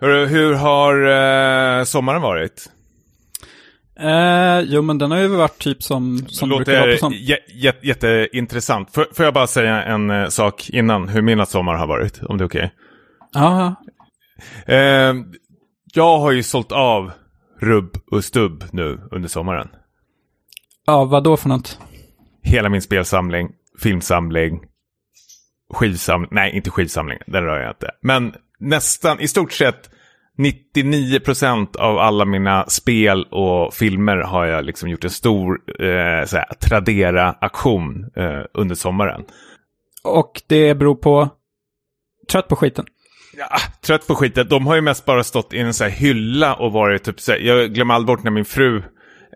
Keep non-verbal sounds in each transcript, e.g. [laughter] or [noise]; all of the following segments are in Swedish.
Hur, hur har eh, sommaren varit? Eh, jo, men den har ju varit typ som, som det brukar låter sånt. jä, jä, jätteintressant. Får, får jag bara säga en eh, sak innan hur mina sommar har varit, om det är okej? Ja, Eh, jag har ju sålt av rubb och stubb nu under sommaren. ja, vad då för något? Hela min spelsamling, filmsamling, skivsamling, nej inte skivsamling, den rör jag inte. Men nästan, i stort sett 99% av alla mina spel och filmer har jag liksom gjort en stor eh, Tradera-aktion eh, under sommaren. Och det beror på trött på skiten. Ja, trött på skiten. De har ju mest bara stått i en så hylla och varit typ så här, Jag glömmer aldrig bort när min fru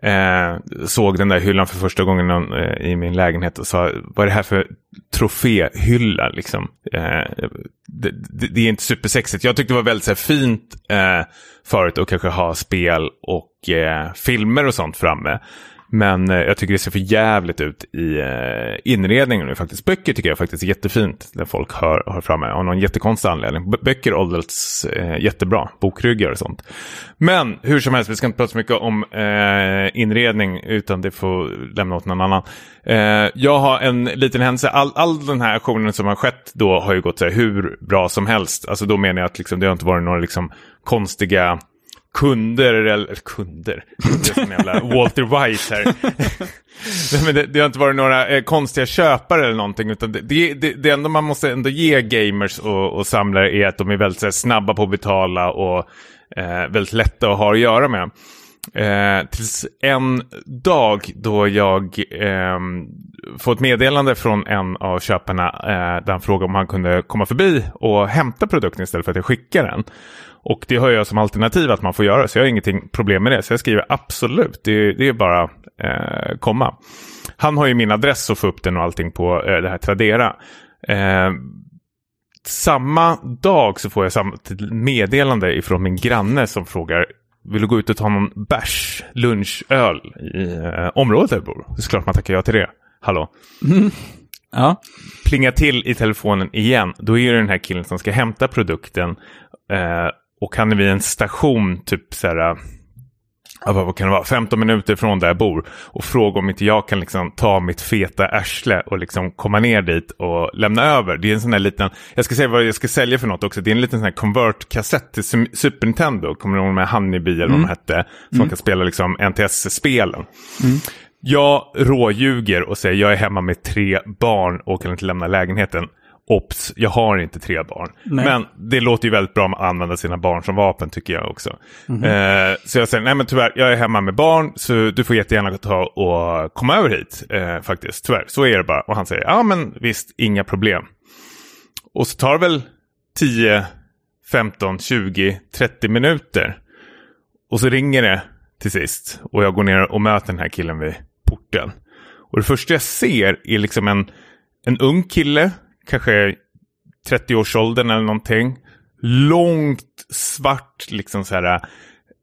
eh, såg den där hyllan för första gången någon, eh, i min lägenhet och sa vad är det här för troféhylla liksom. Eh, det, det, det är inte supersexigt. Jag tyckte det var väldigt så här, fint eh, förut att kanske ha spel och eh, filmer och sånt framme. Men eh, jag tycker det ser för jävligt ut i eh, inredningen nu faktiskt. Böcker tycker jag faktiskt är jättefint när folk hör har framme. Av någon jättekonstig anledning. B- böcker åldras eh, jättebra. Bokryggar och sånt. Men hur som helst, vi ska inte prata så mycket om eh, inredning utan det får lämna åt någon annan. Eh, jag har en liten händelse. All, all den här aktionen som har skett då har ju gått så här, hur bra som helst. Alltså då menar jag att liksom, det har inte varit några liksom, konstiga kunder, eller kunder, det är som jävla [laughs] Walter White här. Men det, det har inte varit några eh, konstiga köpare eller någonting, utan det, det, det, det enda man måste ändå ge gamers och, och samlare är att de är väldigt här, snabba på att betala och eh, väldigt lätta att ha att göra med. Eh, tills en dag då jag eh, får ett meddelande från en av köparna eh, där han frågar om han kunde komma förbi och hämta produkten istället för att jag skickar den. Och det har jag som alternativ att man får göra, så jag har ingenting problem med det. Så jag skriver absolut, det, det är bara eh, komma. Han har ju min adress och får upp den och allting på eh, det här Tradera. Eh, samma dag så får jag samma meddelande ifrån min granne som frågar vill du gå ut och ta någon bärs, lunchöl i eh, området där jag bor? Det är klart man tackar ja till det. Hallå? Ja, Plingar till i telefonen igen. Då är det den här killen som ska hämta produkten. Eh, och han är vid en station, typ så här, vad kan det vara, 15 minuter från där jag bor. Och frågar om inte jag kan liksom ta mitt feta arsle och liksom komma ner dit och lämna över. Det är en sån här liten, jag ska säga vad jag ska sälja för något också. Det är en liten sån här convert-kassett till Super Nintendo. Kommer du ihåg med Honeybee eller vad de hette? Som man kan spela liksom NTS-spelen. Jag råljuger och säger jag är hemma med tre barn och kan inte lämna lägenheten. Ops, jag har inte tre barn. Nej. Men det låter ju väldigt bra att använda sina barn som vapen tycker jag också. Eh, så jag säger, nej men tyvärr, jag är hemma med barn så du får jättegärna ta och komma över hit eh, faktiskt. Tyvärr, så är det bara. Och han säger, ja men visst, inga problem. Och så tar det väl 10, 15, 20, 30 minuter. Och så ringer det till sist. Och jag går ner och möter den här killen vid porten. Och det första jag ser är liksom en, en ung kille, kanske 30-årsåldern eller någonting. Långt, svart, liksom så här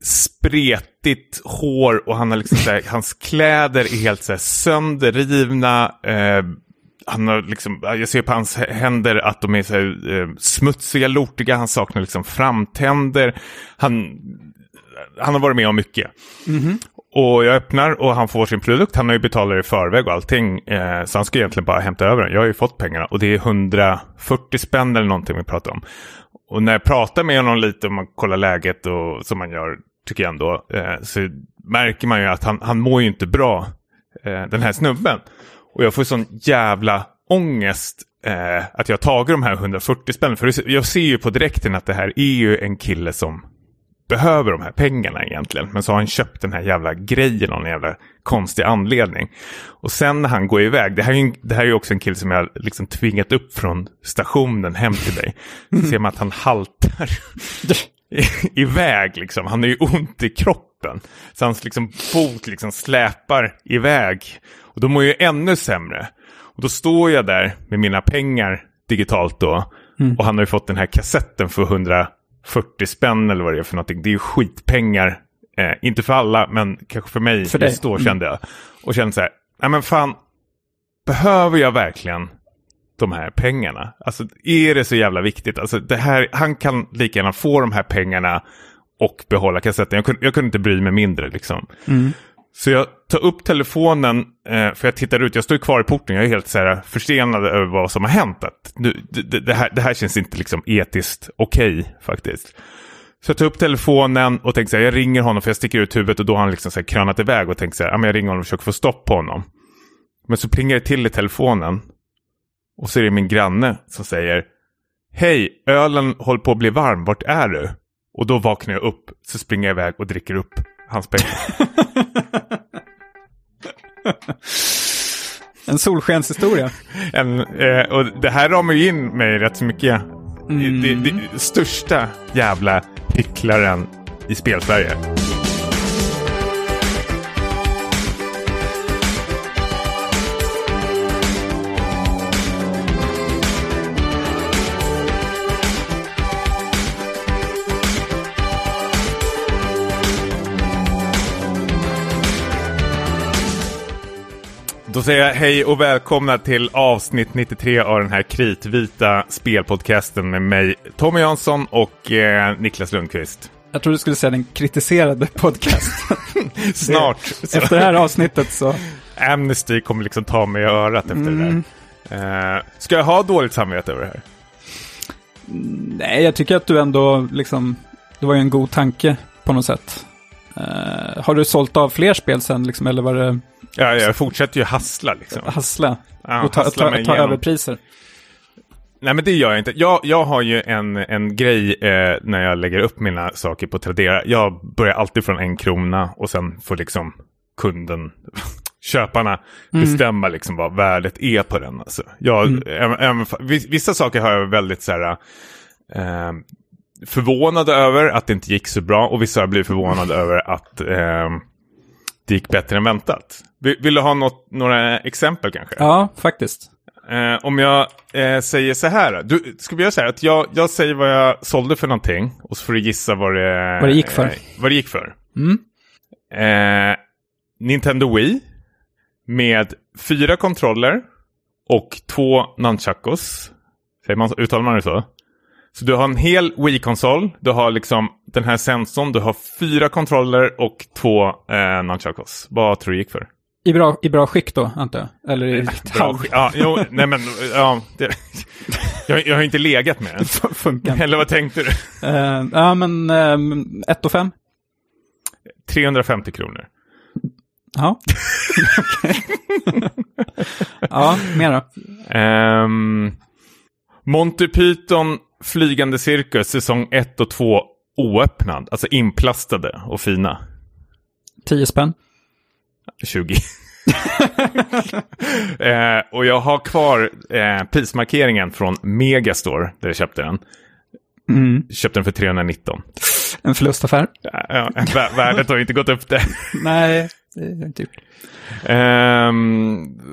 spretigt hår och han har liksom så här, hans kläder är helt så här sönderrivna. Eh, han har liksom, jag ser på hans händer att de är så här, eh, smutsiga, lortiga, han saknar liksom framtänder. Han, han har varit med om mycket. Mhm. Och jag öppnar och han får sin produkt. Han har ju betalat i förväg och allting. Eh, så han ska egentligen bara hämta över den. Jag har ju fått pengarna. Och det är 140 spänn eller någonting vi pratar om. Och när jag pratar med honom lite och man kollar läget och som man gör, tycker jag ändå. Eh, så märker man ju att han, han mår ju inte bra, eh, den här snubben. Och jag får sån jävla ångest eh, att jag har tagit de här 140 spänn. För jag ser ju på direkten att det här är ju en kille som behöver de här pengarna egentligen. Men så har han köpt den här jävla grejen av någon jävla konstig anledning. Och sen när han går iväg, det här är ju, det här är också en kille som jag liksom tvingat upp från stationen hem till dig. Så ser man att han haltar i- [laughs] iväg liksom. Han har ju ont i kroppen. Så hans liksom fot liksom släpar iväg. Och då mår jag ju ännu sämre. Och då står jag där med mina pengar digitalt då. Och han har ju fått den här kassetten för 140 spänn eller vad det är för någonting. Det är ju skitpengar. Eh, inte för alla, men kanske för mig För just då kände jag. Och kände så här, nej men fan, behöver jag verkligen de här pengarna? Alltså är det så jävla viktigt? Alltså det här, han kan lika gärna få de här pengarna och behålla kassetten. Jag kunde, jag kunde inte bry mig mindre liksom. Så jag tar upp telefonen, eh, för jag tittar ut, jag står kvar i porten, jag är helt så här, försenad över vad som har hänt. Att, nu, det, det, här, det här känns inte liksom etiskt okej okay, faktiskt. Så jag tar upp telefonen och tänker så här, jag ringer honom för jag sticker ut huvudet och då har han liksom så här krönat iväg och tänker så här, ja, men jag ringer honom och försöker få stopp på honom. Men så plingar det till i telefonen och så är det min granne som säger Hej, ölen håller på att bli varm, vart är du? Och då vaknar jag upp, så springer jag iväg och dricker upp hans pengar. [laughs] [laughs] en solskenshistoria. En, eh, och det här ramar ju in mig rätt så mycket. Mm. Det, det, det, största jävla hycklaren i spelsverige. Då säger jag hej och välkomna till avsnitt 93 av den här kritvita spelpodcasten med mig Tommy Jansson och eh, Niklas Lundqvist. Jag tror du skulle säga den kritiserade podcasten. [laughs] Snart. Det, efter det här avsnittet så... Amnesty kommer liksom ta mig i örat efter mm. det där. Uh, ska jag ha dåligt samvete över det här? Nej, jag tycker att du ändå liksom... Det var ju en god tanke på något sätt. Uh, har du sålt av fler spel sen, liksom, eller var det... Ja, jag fortsätter ju hassla liksom. Hassla? Ja, och ta, ta, ta, ta överpriser? Nej, men det gör jag inte. Jag, jag har ju en, en grej eh, när jag lägger upp mina saker på Tradera. Jag börjar alltid från en krona och sen får liksom kunden, [laughs] köparna, mm. bestämma liksom vad värdet är på den. Alltså. Jag, mm. även, även, vissa saker har jag väldigt så här... Eh, förvånade över att det inte gick så bra och vissa har blivit förvånade [laughs] över att eh, det gick bättre än väntat. Vill, vill du ha något, några exempel kanske? Ja, faktiskt. Eh, om jag eh, säger så här. Du, ska vi göra så här att jag, jag säger vad jag sålde för någonting och så får du gissa vad det, vad det gick för. Eh, vad det gick för. Mm. Eh, Nintendo Wii med fyra kontroller och två nunchakos. Säger man, uttalar man det så? Så du har en hel Wii-konsol, du har liksom den här sensorn, du har fyra kontroller och två eh, nunchakos. Vad tror du gick för? I bra, I bra skick då, antar jag? Eller i [laughs] bra skick? Ja, jo, nej men, [laughs] ja. Det, jag, jag har inte legat med den. Funkar Eller vad tänkte du? Uh, ja, men uh, 1 och 5? 350 kronor. Ja, [laughs] ja, mer då? Um, Monty Python Flygande Cirkus säsong 1 och 2 oöppnad. Alltså inplastade och fina. 10 spänn. 20. [laughs] eh, och jag har kvar eh, prismarkeringen från Megastore där jag köpte den. Mm. Köpte den för 319. En förlustaffär. Ja, värdet har inte gått upp det. [laughs] Nej, det är inte gjort. Eh,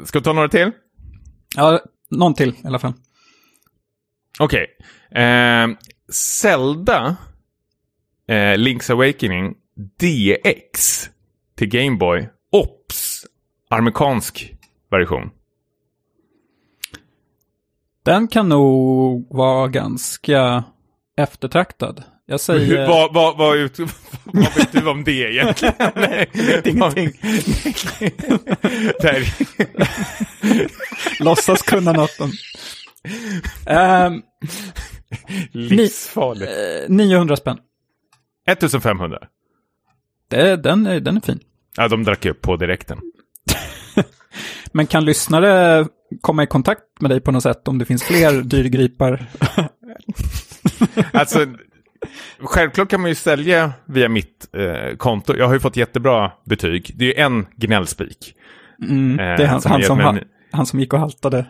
ska vi ta några till? Ja, någon till i alla fall. Okej. Okay. Eh, Zelda eh, Link's Awakening DX till Game Boy. Ops! Amerikansk version. Den kan nog vara ganska eftertraktad. Jag säger... vad, vad, vad, ut, [laughs] vad vet du om det egentligen? [laughs] Nej, jag vet ingenting. [laughs] Låtsas kunna något om... Um, Livsfarligt. Ni, 900 spänn. 1500. Det, den, är, den är fin. Ja, de drack upp på direkten. [laughs] Men kan lyssnare komma i kontakt med dig på något sätt om det finns fler [laughs] dyrgripar? alltså, självklart kan man ju sälja via mitt eh, konto. Jag har ju fått jättebra betyg. Det är ju en gnällspik. Mm, det är han, han som, han, han som gick och haltade.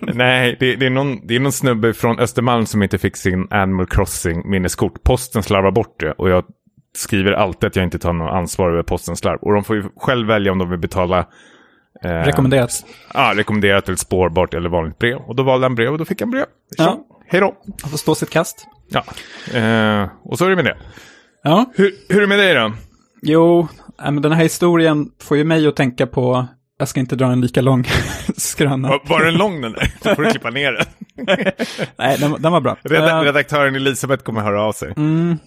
Nej, det, det, är någon, det är någon snubbe från Östermalm som inte fick sin Animal Crossing minneskort. Posten slarvar bort det och jag skriver alltid att jag inte tar något ansvar över postens slarv. Och de får ju själv välja om de vill betala Eh, rekommenderat? Ja, rekommenderat eller spårbart eller vanligt brev. Och då valde han brev och då fick han brev. Ja. Hej då. Han får stå sitt kast. Ja, eh, och så är det med det. Ja. Hur, hur är det med dig då? Jo, den här historien får ju mig att tänka på jag ska inte dra en lika lång [laughs] skröna. Var, var den lång den där? Då får du klippa ner den. [laughs] Nej, den, den var bra. Redak Eh, redaktören Elisabeth kommer höra av sig. Mm,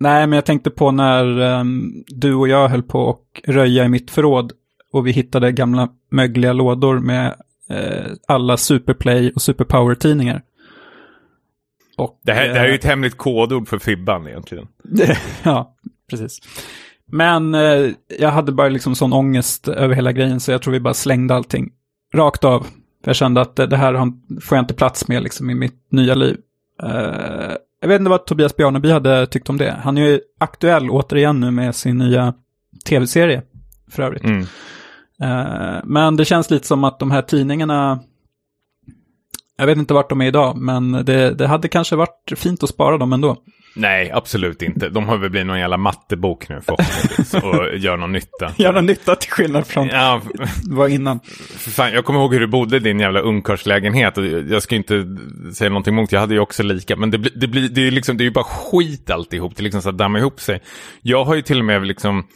nej, men jag tänkte på när ehm, du och jag höll på att röja i mitt förråd och vi hittade gamla mögliga lådor med eh, alla Superplay och Superpower-tidningar. Och, Det här, det här är ju eh, ett hemligt kodord för Fibban egentligen. [laughs] ja, precis. Men eh, jag hade bara liksom sån ångest över hela grejen så jag tror vi bara slängde allting rakt av. Jag kände att det, det här får jag inte plats med liksom i mitt nya liv. Eh, jag vet inte vad Tobias Bjarneby hade tyckt om det. Han är ju aktuell återigen nu med sin nya tv-serie för övrigt. Mm. Eh, men det känns lite som att de här tidningarna, jag vet inte vart de är idag, men det, det hade kanske varit fint att spara dem ändå. Nej, absolut inte. De har väl blivit någon jävla mattebok nu förhoppningsvis [laughs] och gör någon nytta. Göra nytta till skillnad från Ja, [laughs] vad innan. fan, jag kommer ihåg hur du bodde i din jävla ungkarlslägenhet. Och jag ska inte säga någonting emot, jag hade ju också lika. Men det, blir- det, blir, det, är, ju liksom, det är ju bara skit alltihop. Det liksom så att damma ihop sig. Jag har ju till och med liksom,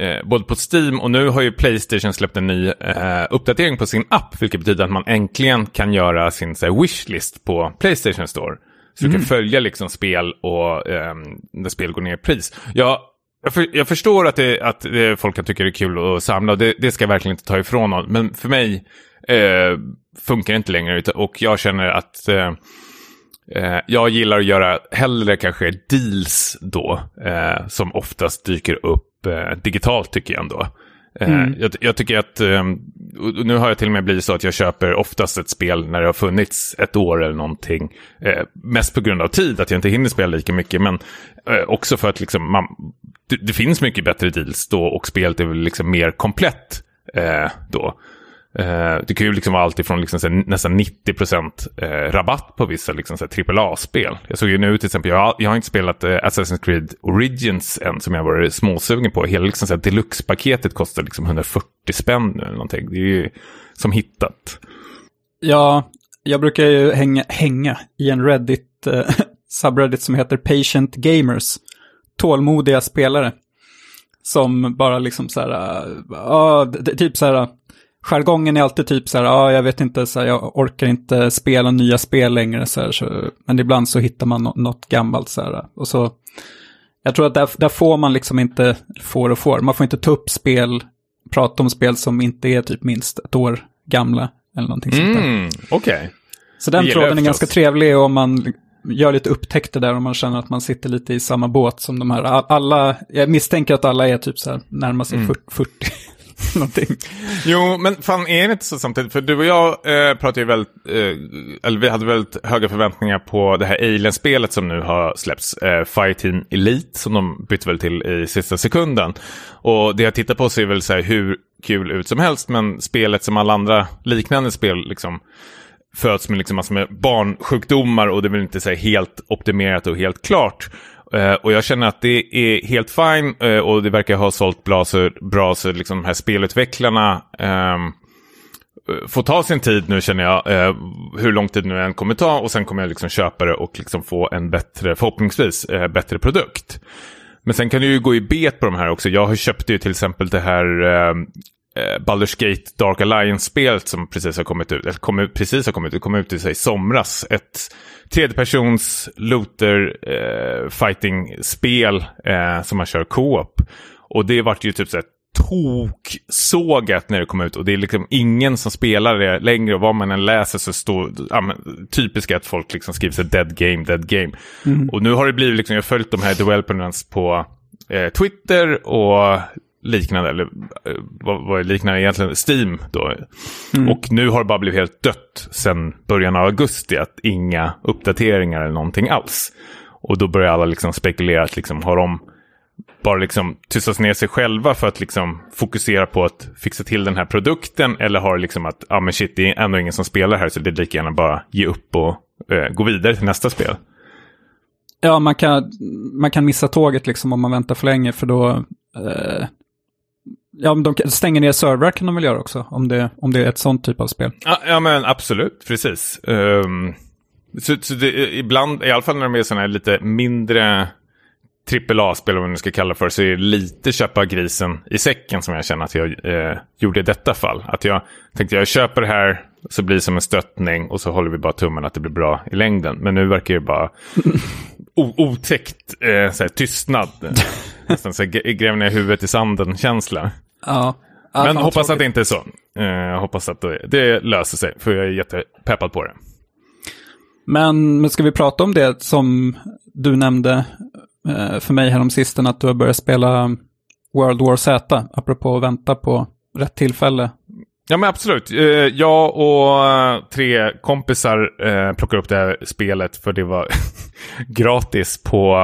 eh, både på Steam och nu har ju Playstation släppt en ny eh, uppdatering på sin app. Vilket betyder att man äntligen kan göra sin så här, wishlist på Playstation Store. Så du kan följa liksom spel och eh, när spel går ner i pris. Jag, jag, för, jag förstår att, det, att det, folk kan tycka det är kul att samla det, det ska jag verkligen inte ta ifrån någon. Men för mig eh, funkar det inte längre och jag känner att eh, eh, jag gillar att göra hellre kanske deals då eh, som oftast dyker upp eh, digitalt tycker jag ändå. Eh, jag, jag tycker att, eh, nu har jag till och med blivit så att jag köper oftast ett spel när det har funnits ett år eller någonting. Eh, mest på grund av tid, att jag inte hinner spela lika mycket, men också för att liksom man, det, det finns mycket bättre deals då och spelet är väl liksom mer komplett då. Eh, det kan ju liksom vara allt ifrån liksom så nästan 90 procent eh, rabatt på vissa liksom AAA-spel. Jag såg ju nu till exempel, jag har, jag har inte spelat eh, Assassin's Creed Origins än som jag varit småsugen på. Hela liksom så deluxe-paketet kostar liksom 140 spänn nu eller någonting. Det är ju som hittat. Ja, jag brukar ju hänga, hänga i en Reddit, eh, [laughs] subreddit som heter Patient Gamers. Tålmodiga spelare. Som bara liksom så här, eh, ja, det- typ så här, jargongen är alltid typ så här, ja, jag vet inte, så här, jag orkar inte spela nya spel längre, så här, så, men ibland så hittar man nå- något gammalt så här, och så, jag tror att där, där får man liksom inte, får och får, man får inte ta upp spel, prata om spel som inte är typ minst ett år gamla, eller någonting sånt där. Mm, Okej. Så den tråden är ganska trevlig om man gör lite upptäckter där och man känner att man sitter lite i samma båt som de här. Alla, jag misstänker att alla är typ så här närmar sig Mm. 40, 40 [laughs] någonting. Jo, men fan är det inte så samtidigt? För du och jag eh, pratade ju väldigt, eh, eller vi hade väldigt höga förväntningar på det här Alien-spelet som nu har släppts. Eh, Fireteam Elite, som de bytte väl till i sista sekunden. Och det jag tittar på ser väl så här hur kul ut som helst, men spelet som alla andra liknande spel liksom föds med liksom massor med barnsjukdomar och det är väl inte så här helt optimerat och helt klart. Eh, och jag känner att det är helt fine eh, och det verkar ha sålt bra så, bra, så liksom de här spelutvecklarna ehm, eh, får ta sin tid nu känner jag. Eh, hur lång tid nu än kommer ta och sen kommer jag liksom köpa det och liksom få en bättre, förhoppningsvis, eh, bättre produkt. Men sen kan du ju gå i bet på de här också. Jag har köpt ju till exempel det här ehm, eh, Baldur's Gate Dark Alliance-spelet som precis har kommit ut. Eller kom ut, precis har kommit ut. kom ut i sig somras. Ett tredjepersons looter eh, fighting-spel eh, som man kör co-op. Och det vart ju typ så här toksågat när det kom ut och det är liksom ingen som spelar det längre och vad man än läser så står ja, men, typiskt att folk liksom skriver sig dead game, dead game. Och nu har det blivit liksom, jag har följt de här developernas på eh, Twitter och liknande, eller eh, vad, vad är liknande egentligen, Steam då. Och nu har det bara blivit helt dött sen början av augusti, att inga uppdateringar eller någonting alls. Och då börjar alla liksom spekulera att liksom har de bara liksom tystas ner sig själva för att liksom fokusera på att fixa till den här produkten eller har det liksom att ah, men shit, det är ändå ingen som spelar här så det är lika gärna bara ge upp och eh, gå vidare till nästa spel. Ja, man kan, man kan missa tåget liksom om man väntar för länge för då... Eh, ja, men de stänger ner servrar kan de väl göra också om det, om det är ett sånt typ av spel. Ja, ja men absolut, precis. Ehm, så, så det, ibland, i alla fall när de är sådana här lite mindre AAA-spel, om man nu ska kalla det för, så är det lite köpa grisen i säcken som jag känner att jag eh, gjorde i detta fall. Att jag tänkte jag köper det här, så blir det som en stöttning och så håller vi bara tummen att det blir bra i längden. Men nu verkar det bara [laughs] otäckt eh, såhär, tystnad. [laughs] Nästan så gräver ner huvudet i sanden-känsla. Ja. Men hoppas tråkigt. att det inte är så. Eh, jag hoppas att det, det löser sig, för jag är jättepeppad på det. Men, men ska vi prata om det som du nämnde eh, för mig häromsistens, att du har börjat spela World War Z, apropå att vänta på rätt tillfälle. Ja men absolut. Eh, jag och tre kompisar plockade upp det här spelet för det var [laughs] gratis på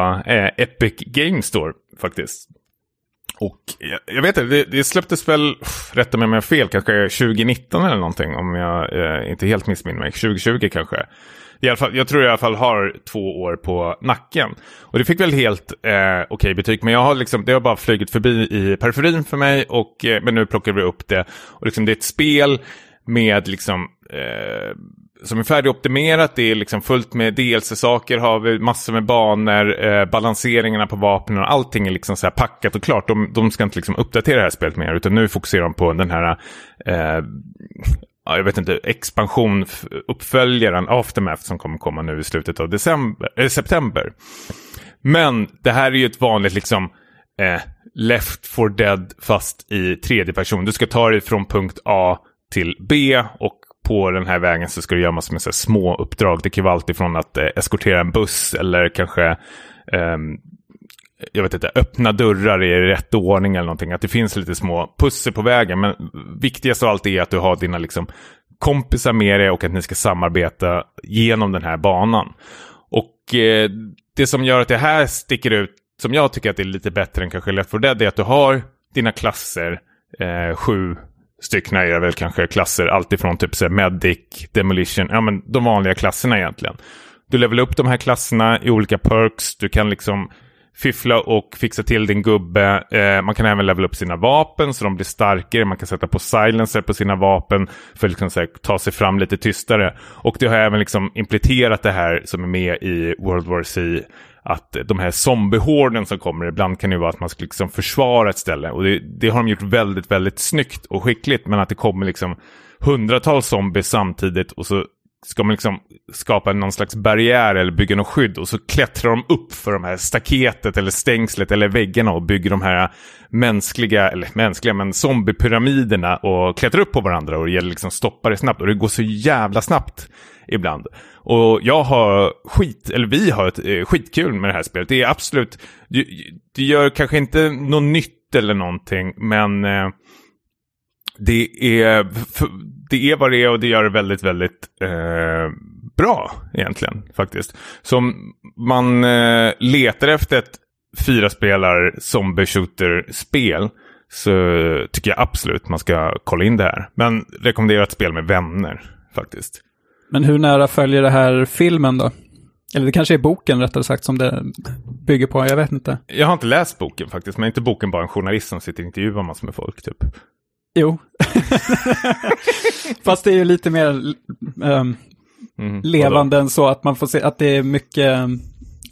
Epic Games Store faktiskt. Och jag, jag vet inte, det, det släpptes väl, rätta mig om jag har fel, kanske 2019 eller någonting om jag eh, inte helt missminner mig. 2020 kanske. I alla fall, jag tror i alla fall har två år på nacken. Och det fick väl helt eh, okej okay betyg, men jag har liksom, det har bara flugit förbi i periferin för mig, och, eh, men nu plockar vi upp det. Och liksom, det är ett spel med liksom eh, som är färdigoptimerat. Det är liksom fullt med DLC-saker, har vi massor med banor, eh, balanseringarna på vapnen och allting är liksom så här packat och klart. De, de ska inte liksom uppdatera det här spelet mer, utan nu fokuserar de på den här, eh, jag vet inte, expansion, uppföljaren Aftermath som kommer komma nu i slutet av december, äh, september. Men det här är ju ett vanligt liksom eh, Left for Dead fast i tredje person. Du ska ta dig från punkt A till B och på den här vägen så ska du göra massor med så små uppdrag. Det kan vara allt ifrån att eh, eskortera en buss eller kanske eh, jag vet inte, öppna dörrar i rätt ordning eller någonting. Att det finns lite små pussel på vägen. Men viktigast av allt är att du har dina liksom, kompisar med dig och att ni ska samarbeta genom den här banan. Och eh, det som gör att det här sticker ut, som jag tycker att det är lite bättre än kanske Left 4 Dead, är att du har dina klasser, eh, sju Styckna är väl kanske klasser, alltifrån typ så Medic, Demolition, ja men de vanliga klasserna egentligen. Du levelar upp de här klasserna i olika perks, du kan liksom fiffla och fixa till din gubbe. Eh, man kan även levela upp sina vapen så de blir starkare. Man kan sätta på silencer på sina vapen för att liksom, här, ta sig fram lite tystare. Och det har även liksom implementerat det här som är med i World War C att de här zombiehorden som kommer, ibland kan det vara att man ska liksom försvara ett ställe. Och det, det, har de gjort väldigt, väldigt snyggt och skickligt. Men att det kommer liksom hundratals zombies samtidigt och så ska man liksom skapa någon slags barriär eller bygga något skydd och så klättrar de upp för de här staketet eller stängslet eller väggarna och bygger de här mänskliga, eller mänskliga, men zombiepyramiderna och klättrar upp på varandra och det gäller liksom stoppa det snabbt och det går så jävla snabbt ibland. Och jag har skit, eller vi har ett eh, skitkul med det här spelet. Det är absolut, det, det gör kanske inte något nytt eller någonting, men eh, det är, det är vad det är och det gör det väldigt, väldigt eh, bra egentligen faktiskt. Så om man eh, letar efter ett fyra spelar zombie shooter-spel så tycker jag absolut man ska kolla in det här. Men rekommenderar ett spel med vänner faktiskt. Men hur nära följer det här filmen då? Eller det kanske är boken rättare sagt som det bygger på, jag vet inte. Jag har inte läst boken faktiskt, men är inte boken bara en journalist som sitter och intervjuar massor med folk typ? Jo. [laughs] Fast det är ju lite mer um, mm, levande än så att man får se att det är mycket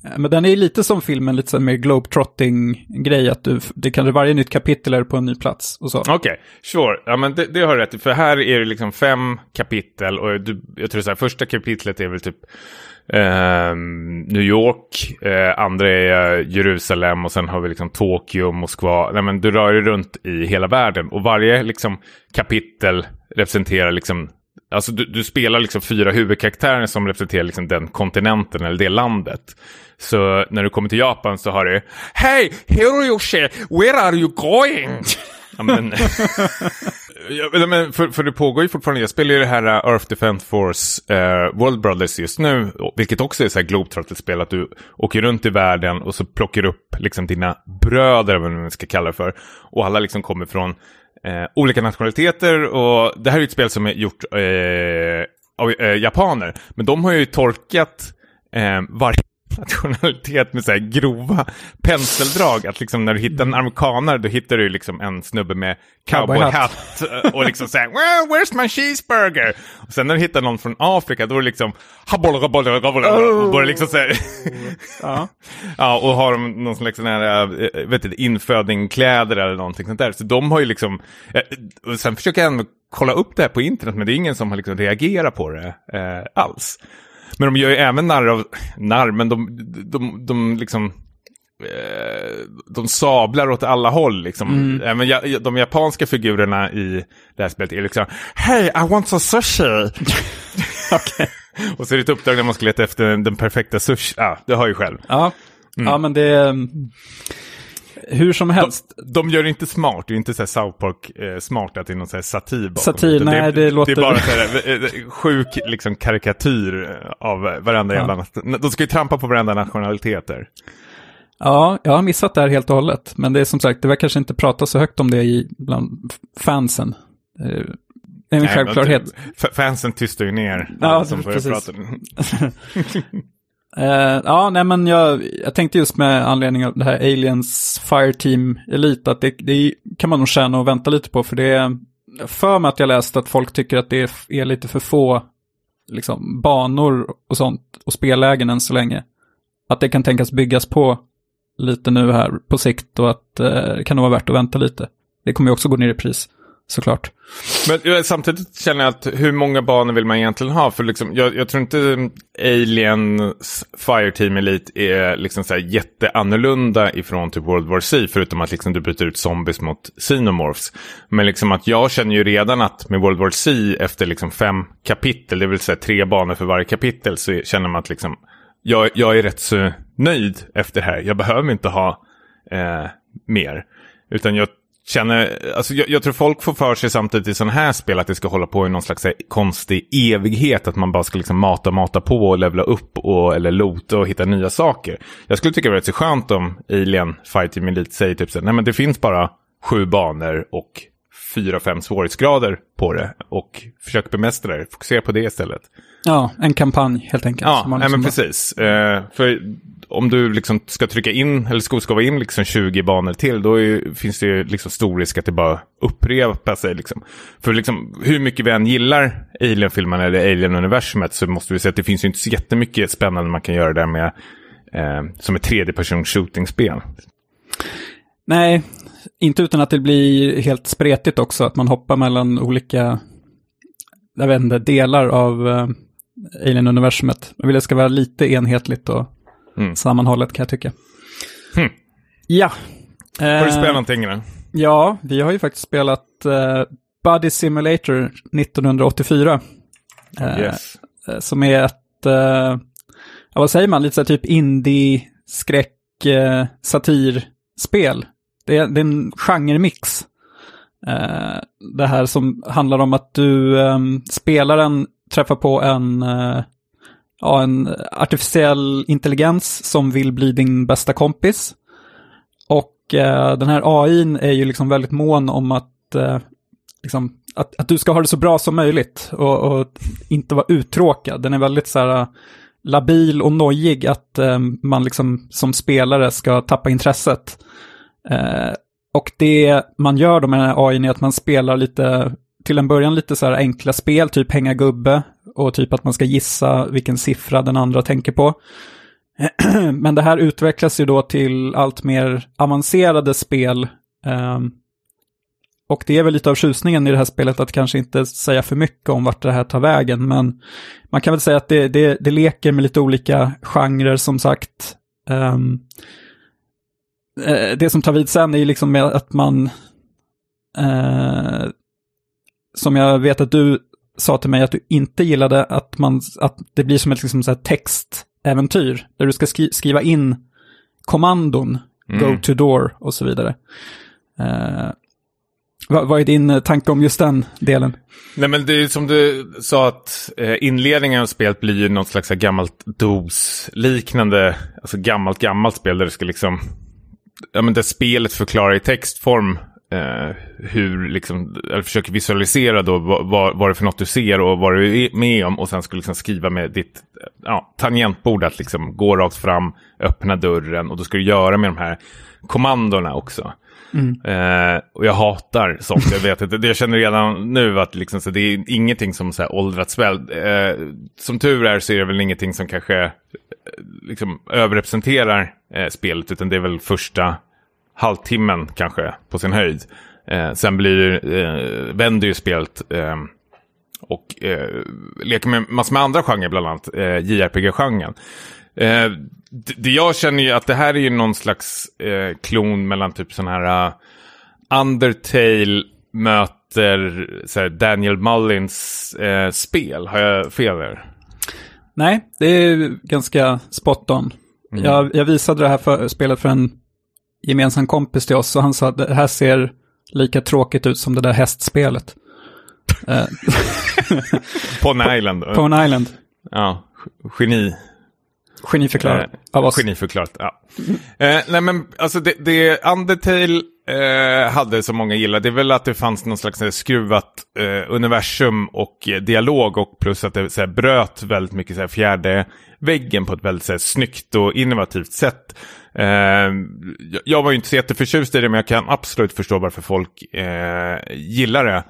Eh, men den är lite som filmen, lite mer globetrotting-grej, att du, det kan, varje nytt kapitel är på en ny plats och så. Okej, okay, sure. Ja, men det, det har du rätt i, för här är det liksom fem kapitel och du, jag tror så här, första kapitlet är väl typ eh, New York, eh, andra är eh, Jerusalem och sen har vi liksom Tokyo, Moskva. Nej, men du rör dig runt i hela världen och varje liksom kapitel representerar liksom Alltså du, du, spelar liksom fyra huvudkaraktärer som representerar liksom den kontinenten eller det landet. Så när du kommer till Japan så har du Hey Hiroyoshi, where are you going? [laughs] ja, men, [laughs] ja, men för, för det pågår ju fortfarande, jag spelar ju det här uh, Earth Defense Force uh, World Brothers just nu, vilket också är så här Globetrotter-spel, att du åker runt i världen och så plockar upp liksom dina bröder, vad man ska kalla det för, och alla liksom kommer från eh, olika nationaliteter och det här är ett spel som är gjort eh, av eh, japaner. Men de har ju tolkat eh, varje nationalitet med så här grova penseldrag. Att liksom när du hittar en amerikanare då hittar du liksom en snubbe med cowboyhatt och liksom här well, where's my cheeseburger? Och sen när du hittar någon från Afrika då är det liksom och börjar liksom så här ja. [laughs] ja, och har de någon slags sån här, äh, vet du, infödingkläder eller någonting sånt där. Så de har ju liksom, äh, och sen försöker jag ändå kolla upp det här på internet men det är ingen som har liksom reagerat på det äh, alls. Men de gör ju även narr av, narr, men de, de, de liksom eh, de sablar åt alla håll. Liksom. Mm. Även de japanska figurerna i det här spelet är liksom Hey, I want some sushi! [laughs] okay. Och så är det ett uppdrag där man ska leta efter den perfekta sushi. Ja, ah, det har ju själv. Ja, mm. ja men det hur som helst. De, de gör det inte smart, det är inte så här South Park eh, smart att det är någon så här satir bakom. Satir, nej det, det, låter... Det är bara så här, eh, eh, sjuk liksom, karikatyr av varenda ja. jävla... De ska ju trampa på varenda nationaliteter. Ja, jag har missat det här helt och hållet. Men det är som sagt, det verkar kanske inte prata så högt om det i, bland fansen. Det är en Nej, självklarhet. Fansen tystar ju ner. Ja, som precis. [laughs] [laughs] Uh, ja, nej men jag, jag tänkte just med anledning av det här Aliens Fireteam Elite att det, det kan man nog känna och vänta lite på för det är för mig att jag läst att folk tycker att det är, är lite för få liksom, banor och sånt och spellägen än så länge. Att det kan tänkas byggas på lite nu här på sikt och att eh, det kan nog vara värt att vänta lite. Det kommer ju också gå ner i pris såklart. Men samtidigt känner jag att hur många banor vill man egentligen ha? För liksom, jag, jag tror inte Aliens Fireteam Elite är liksom så här jätteannorlunda ifrån typ World War C. Förutom att liksom du byter ut zombies mot xenomorphs. Men liksom att jag känner ju redan att med World War C efter liksom fem kapitel, det vill säga tre banor för varje kapitel, så känner man att liksom jag, jag är rätt så nöjd efter det här. Jag behöver inte ha eh, mer. Utan jag känner, alltså jag, jag, tror folk får för sig samtidigt i sådana här spel att det ska hålla på i någon slags här, konstig evighet. Att man bara ska liksom mata, mata på och levla upp och, eller lota och hitta nya saker. Jag skulle tycka det var rätt så skönt om Alien Fighting Elite säger typ så nej men det finns bara sju banor och fyra, fem svårighetsgrader på det. Och försök bemästra det, fokusera på det istället. Ja, en kampanj helt enkelt. Ja, nej, liksom men precis. Uh, för om du liksom ska trycka in, eller ska skapa in liksom 20 banor till, då är, finns det ju liksom stor risk att det bara upprepar sig. Liksom. För liksom, hur mycket vi än gillar Alien-filmerna eller Alien-universumet så måste vi säga att det finns ju inte så jättemycket spännande man kan göra där med eh, som ett tredje person shooting-spel. Nej, inte utan att det blir helt spretigt också, att man hoppar mellan olika jag vet inte, delar av uh, Alien-universumet. Jag vill att det ska vara lite enhetligt och mm. sammanhållet kan jag tycka. Hmm. Ja. Har du spelat uh, någonting då? Ja, vi har ju faktiskt spelat uh, Buddy Simulator 1984. Yes. Som är ett, ja, vad säger man, lite så typ indie-skräck, satirspel. Det är, det är en genremix. Uh, det här som handlar om att du, um, spelaren träffar på en, eh, ja, en artificiell intelligens som vill bli din bästa kompis. Och eh, den här AI är ju liksom väldigt mån om att, eh, liksom, att, att, du ska ha det så bra som möjligt och, och inte vara uttråkad. Den är väldigt så här labil och nojig att man liksom som spelare ska tappa intresset. Eh, och det man gör då med den här AI är att man spelar lite, till en början lite så här enkla spel, typ hänga gubbe och typ att man ska gissa vilken siffra den andra tänker på. [clears throat] Men det här utvecklas ju då till allt mer avancerade spel. Ehm, och det är väl lite av tjusningen i det här spelet att kanske inte säga för mycket om vart det här tar vägen. Men man kan väl säga att det, det, det leker med lite olika genrer som sagt. Ehm, eh, det som tar vid sen är ju liksom med att man, eh, som jag vet att du sa till mig att du inte gillade, att, man, att det blir som ett liksom så textäventyr, där du ska skri skriva in kommandon, mm. go to door och så vidare. Eh, vad, vad är din tanke om just den delen? Nej men det är som du sa att eh, inledningen av spelet blir ju något slags gammalt DOS-liknande, alltså gammalt gammalt spel där du ska liksom ja, men där spelet förklarar i textform eh, hur, liksom, eller försöker visualisera då vad, vad, det är för något du ser och vad du är med om och sen ska liksom skriva med ditt ja, tangentbord att liksom gå rakt fram, öppna dörren och då ska du göra med de här kommandona också. Mm. Eh, och jag hatar sånt, jag vet inte. Jag känner redan nu att liksom, så det är ingenting som så här, åldrats väl. Eh, som tur är så är det väl ingenting som kanske eh, liksom, överrepresenterar eh, spelet, utan det är väl första halvtimmen kanske på sin höjd. Eh, sen blir, eh, vänder ju spelet eh, och eh, leker med massor med andra genrer, bland annat eh, JRPG-genren. Eh, det jag känner ju att det här är ju någon slags klon mellan typ sån här uh, Undertale möter så Daniel Mullins spel. Har jag fel där? Nej, det är ganska spot on. Mm. Jag, jag, visade det här för, spelet för en gemensam kompis till oss och han sa att det här ser lika tråkigt ut som det där hästspelet. [laughs] På Island. På en Island. Ja, geni. Geniförklarat eh, av oss. Geniförklarat, ja. Eh, nej men alltså det, det Undertale eh, hade som många gillade, det är väl att det fanns någon slags här, skruvat eh, universum och eh, dialog och plus att det så här, bröt väldigt mycket så här, fjärde väggen på ett väldigt så här, snyggt och innovativt sätt. Eh, jag var ju inte så jätteförtjust i det men jag kan absolut förstå varför folk eh, gillar det.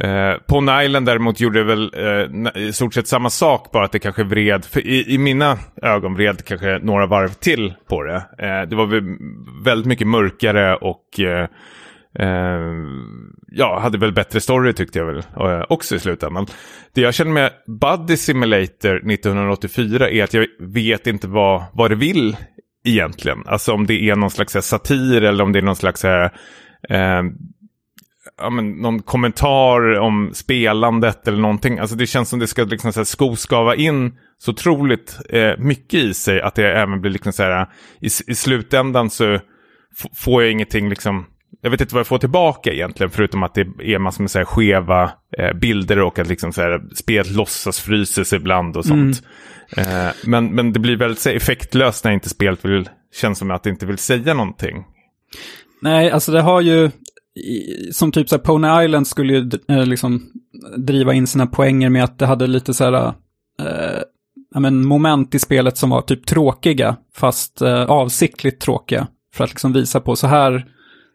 Eh, på Island däremot gjorde det väl eh, i stort sett samma sak, bara att det kanske vred, för i, i mina ögon vred kanske några varv till på det. Eh, det var väldigt mycket mörkare och eh, eh, ja, hade väl bättre story tyckte jag väl eh, också i slutändan. Det jag känner med Buddy Simulator 1984 är att jag vet inte vad, vad det vill egentligen. Alltså om det är någon slags eh, satir eller om det är någon slags här, eh, ja, men, någon kommentar om spelandet eller någonting. Alltså det känns som det ska liksom, så här, skoskava in så otroligt eh, mycket i sig att det även blir liksom så här, eh, i, i slutändan så får jag ingenting liksom, jag vet inte vad jag får tillbaka egentligen, förutom att det är massor med så här skeva eh, bilder och att liksom så här, spelet låtsas fryses ibland och sånt. Mm. Eh, men, men det blir väldigt effektlöst när inte spelet vill, känns som att det inte vill säga någonting. Nej, alltså det har ju, som typ så här, Pony Island skulle ju eh, liksom driva in sina poänger med att det hade lite så här, eh, ja, men moment i spelet som var typ tråkiga, fast eh, avsiktligt tråkiga. För att liksom visa på så här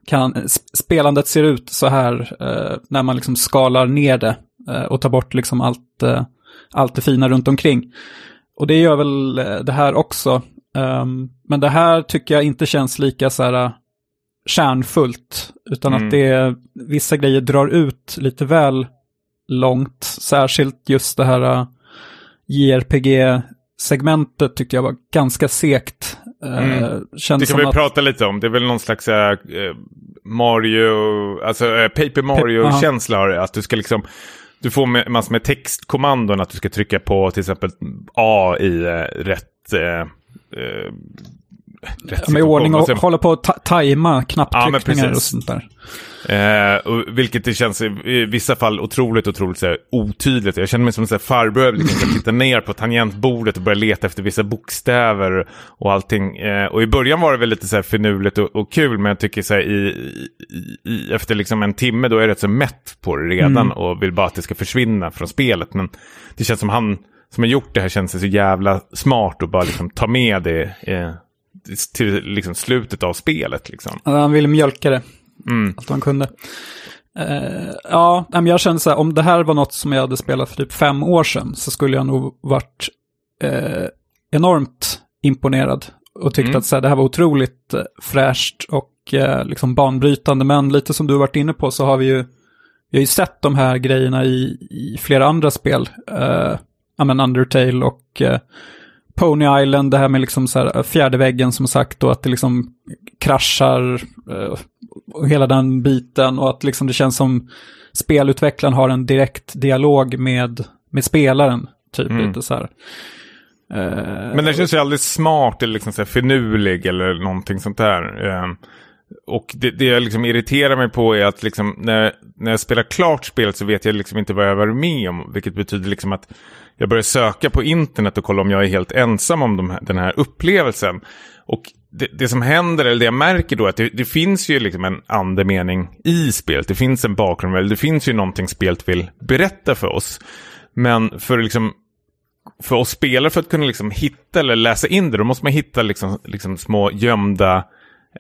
kan, spelandet ser ut så här eh, när man liksom skalar ner det eh, och tar bort liksom allt, eh, allt det fina runt omkring. Och det gör väl det här också. Um, men det här tycker jag inte känns lika så här kärnfullt, utan mm. att det vissa grejer drar ut lite väl långt. Särskilt just det här uh, JRPG-segmentet tyckte jag var ganska segt. Uh, mm. det kan vi att... prata lite om. Det är väl någon slags uh, Mario, alltså uh, Paper Mario-känsla har. Att du ska liksom, du får massor med textkommandon att du ska trycka på till exempel A i rätt rätt Med ordning och hålla på att tajma knapptryckningar ja, och sånt där. Eh, och vilket det känns i vissa fall otroligt, otroligt så här, otydligt. Jag känner mig som en farbror liksom, som tittar ner på tangentbordet och börjar leta efter vissa bokstäver och allting. Eh, och i början var det väl lite så här finurligt och, och kul, men jag tycker så här, i, i, efter liksom en timme då är jag rätt så mätt på det redan mm. och vill bara att det ska försvinna från spelet. Men det känns som han som har gjort det här känns så jävla smart och bara liksom ta med det. Eh, till liksom slutet av spelet. Liksom. Han ville mjölka det. Mm. Allt han kunde. Uh, ja, jag kände så här, om det här var något som jag hade spelat för typ fem år sedan så skulle jag nog varit uh, enormt imponerad och tyckt mm. att så här, det här var otroligt uh, fräscht och uh, liksom banbrytande. Men lite som du har varit inne på så har vi ju, vi har ju sett de här grejerna i, i flera andra spel. Uh, ja, men Undertale och Pony Island, det här med liksom så här äh, fjärde väggen som sagt och att det liksom kraschar eh, och hela den biten och att liksom det känns som spelutvecklaren har en direkt dialog med, med spelaren, typ mm. lite så här. Eh, Men den känns ju aldrig smart eller liksom så här finurlig eller någonting sånt där. Eh, och det, det jag liksom irriterar mig på är att liksom när, när jag spelar klart spelet så vet jag liksom inte vad jag varit med om. Vilket betyder liksom att jag börjar söka på internet och kolla om jag är helt ensam om de här, den här upplevelsen. Och det, det, som händer, eller det jag märker då, är att det, det, finns ju liksom en andemening i spelet. Det finns en bakgrund, eller det finns ju någonting spelet vill berätta för oss. Men för liksom för oss spelare för att kunna liksom hitta eller läsa in det, då måste man hitta liksom, liksom små gömda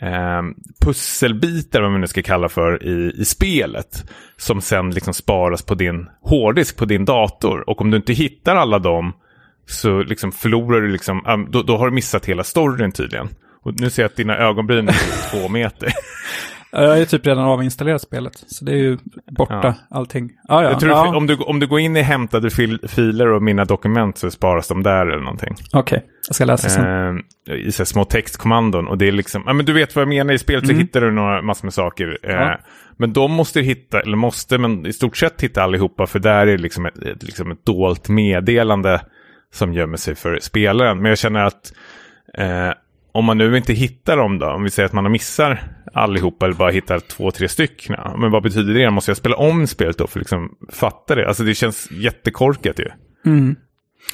eh, pusselbitar, vad man nu ska kalla för, i, i spelet. Som sen liksom sparas på din hårddisk, på din dator. Och om du inte hittar alla dem så liksom förlorar du liksom, då, då har du missat hela storyn tydligen. Och nu ser jag att dina ögonbryn är två meter. [laughs] Jag ju typ redan avinstallerat spelet, så det är ju borta ja. allting. Ah, ja. tror ja. om, du, om du går in i hämtade fil filer och mina dokument så sparas de där eller någonting. Okej, okay. jag ska läsa sen. Eh, I så små textkommandon och det är liksom, ja men du vet vad jag menar, i spelet mm. så hittar du några massor med saker. Eh, men de måste hitta, eller måste, men i stort sett hitta allihopa för där är liksom ett, ett, liksom ett dolt meddelande som gömmer sig för spelaren. Men jag känner att eh, om man nu inte hittar dem då, om vi säger att man missar allihopa eller bara hittar två, tre stycken. Men vad betyder det? Måste jag spela om spelet då för att liksom fatta det? Alltså det känns jättekorkat ju. Mm.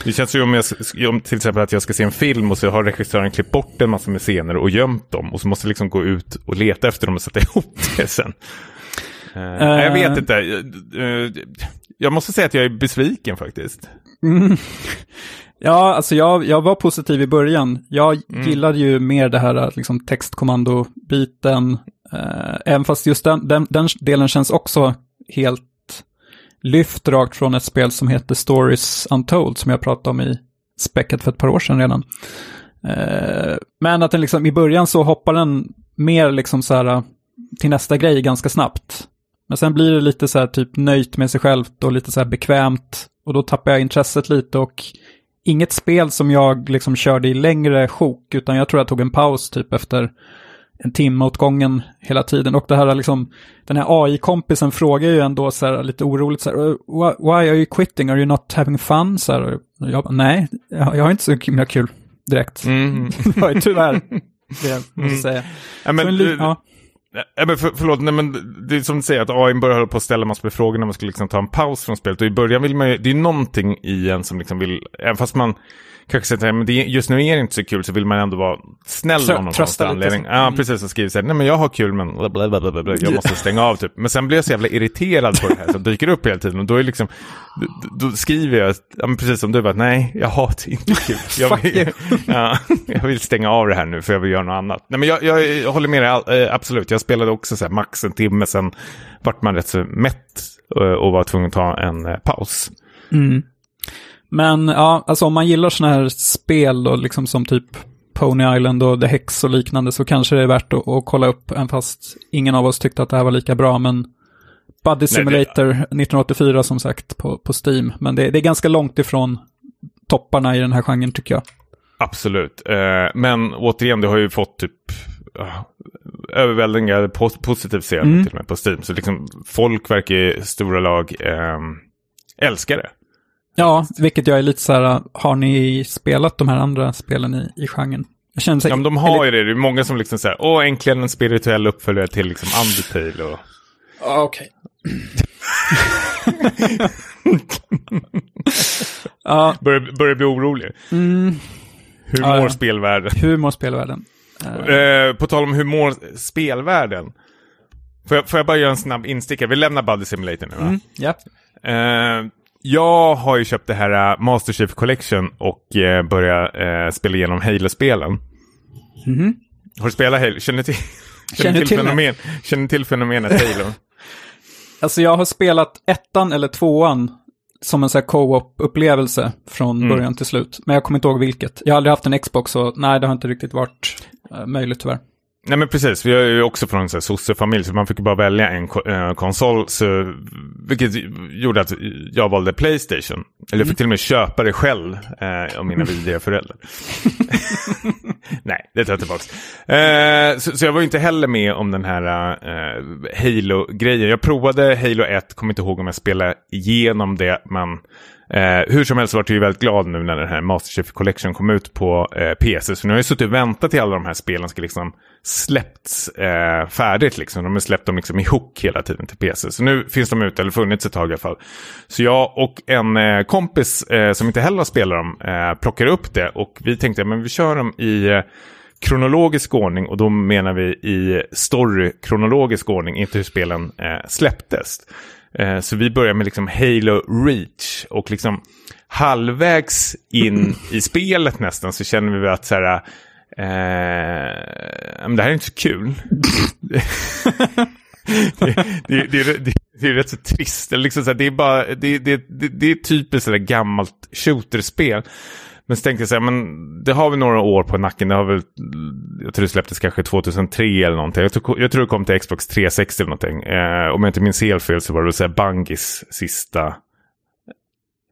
Det känns ju om, jag, om till exempel att jag ska se en film och så har regissören klippt bort en massa med scener och gömt dem. Och så måste jag liksom gå ut och leta efter dem och sätta [laughs] ihop det sen. Uh, uh, jag vet inte. Uh, jag måste säga att jag är besviken faktiskt. Mm. Ja, alltså jag, jag var positiv i början. Jag mm. gillade ju mer det här liksom, textkommando-biten. Eh, även fast just den, den, den, delen känns också helt lyft rakt från ett spel som heter Stories Untold, som jag pratade om i späcket för ett par år sedan redan. Eh, men att den liksom, i början så hoppar den mer liksom så här till nästa grej ganska snabbt. Men sen blir det lite så här typ nöjt med sig självt och lite så här bekvämt. Och då tappar jag intresset lite och inget spel som jag liksom körde i längre sjok, utan jag tror jag tog en paus typ efter en timme åt gången hela tiden. Och det här liksom, den här AI-kompisen frågar ju ändå så här lite oroligt så här, why are you quitting, are you not having fun? Så här, jag nej, jag, jag har inte så himla kul direkt. Mm. [laughs] det var ju tyvärr [laughs] det, måste jag säga. Ja, men, en, du, ja. Nej, men för, förlåt, nej, men det är som du säger att AI börjar hålla på att ställa massor med frågor när man ska liksom ta en paus från spelet. Och i början vill man ju, det är någonting i en som liksom vill, även fast man kanske säger att just nu är det inte så kul så vill man ändå vara snäll Trö, någon konstig anledning. Ja, mm. precis. Och skriver så här, nej men jag har kul men blablabla, jag måste stänga av typ. Men sen blir jag så jävla irriterad på det här som dyker upp hela tiden. Och då är liksom, då, då skriver jag, ja, men precis som du, bara, nej jag har det inte kul. [laughs] Jag vill, [laughs] ja, jag vill stänga av det här nu för jag vill göra något annat. Nej men jag, jag, jag håller med dig, eh, absolut. Jag spelade också så här max en timme, sen vart man rätt så mätt eh, och var tvungen att ta en eh, paus. Mm. Men ja, alltså om man gillar sådana här spel då, liksom som typ Pony Island och The Hex och liknande så kanske det är värt att, att kolla upp, även fast ingen av oss tyckte att det här var lika bra, men Buddy Simulator Nej, det... 1984 som sagt på, på Steam. Men det, det, är ganska långt ifrån topparna i den här genren tycker jag. Absolut, eh, men återigen det har ju fått typ uh, överväldigande pos positiv serie mm. till och med på Steam. Så liksom folk verkar i stora lag eh, älska det. Ja, vilket jag är lite så här, har ni spelat de här andra spelen i, i genren? Jag känner så, ja, men de har eller... ju det. Det är många som liksom säger, åh, äntligen en spirituell uppföljare till liksom Undertale och... Okej. [laughs] ja. börjar, börjar bli orolig. Mm. Hur mår ja, spelvärlden? Hur mår spelvärlden? Uh, på tal om hur mår spelvärlden. Får jag, får jag bara göra en snabb instickare? Vi lämnar Buddy Simulator nu va? Mm, ja. Uh, jag har ju köpt det här uh, Master Chief Collection och uh, börjat uh, spela igenom Halo-spelen. Mm -hmm. Har du spelat Halo? Känner du till, känner till, till fenomen, känner till fenomenet Halo? [laughs] alltså jag har spelat ettan eller tvåan som en sån här co-op-upplevelse från mm. början till slut. Men jag kommer inte ihåg vilket. Jag har aldrig haft en Xbox så nej, det har inte riktigt varit möjligt tyvärr. Nej men precis, vi är ju också från en sossefamilj så man fick bara välja en äh, konsol. Så, vilket gjorde att jag valde Playstation. Eller jag fick mm. till och med köpa det själv äh, av mina vidriga föräldrar. [laughs] Nej, det tar jag tillbaka. Äh, så, så, jag var ju inte heller med om den här äh, Halo-grejen. Jag provade Halo 1, kommer inte ihåg om jag spelade igenom det. Men Eh, hur som helst var jag ju väldigt glad nu när den här Master Chief Collection kom ut på eh, PC. Så nu har jag suttit och väntat till alla de här spelen ska liksom släppts eh, färdigt. Liksom. De har släppt dem liksom i hook hela tiden till PC. Så nu finns de ute, eller funnits ett tag i alla fall. Så jag och en eh, kompis eh, som inte heller har spelat dem eh, plockar upp det. Och vi tänkte att vi kör dem i eh, kronologisk ordning och då menar vi i story-kronologisk ordning, inte hur spelen eh, släpptes. Eh, så vi börjar med liksom Halo Reach och liksom halvvägs in i spelet nästan så känner vi att så här, eh, men det här är inte så kul. det, det, det, det, det är rätt så trist. Liksom så här, det, är bara, det, det, det, det är typiskt sådär gammalt shooterspel. Men så tänkte jag så här, men det har vi några år på nacken. Det har väl, jag tror det släpptes kanske 2003 eller någonting. Jag tror, jag tror det kom till Xbox 360 eller någonting. Eh, om jag inte minns helt fel så var det så här sista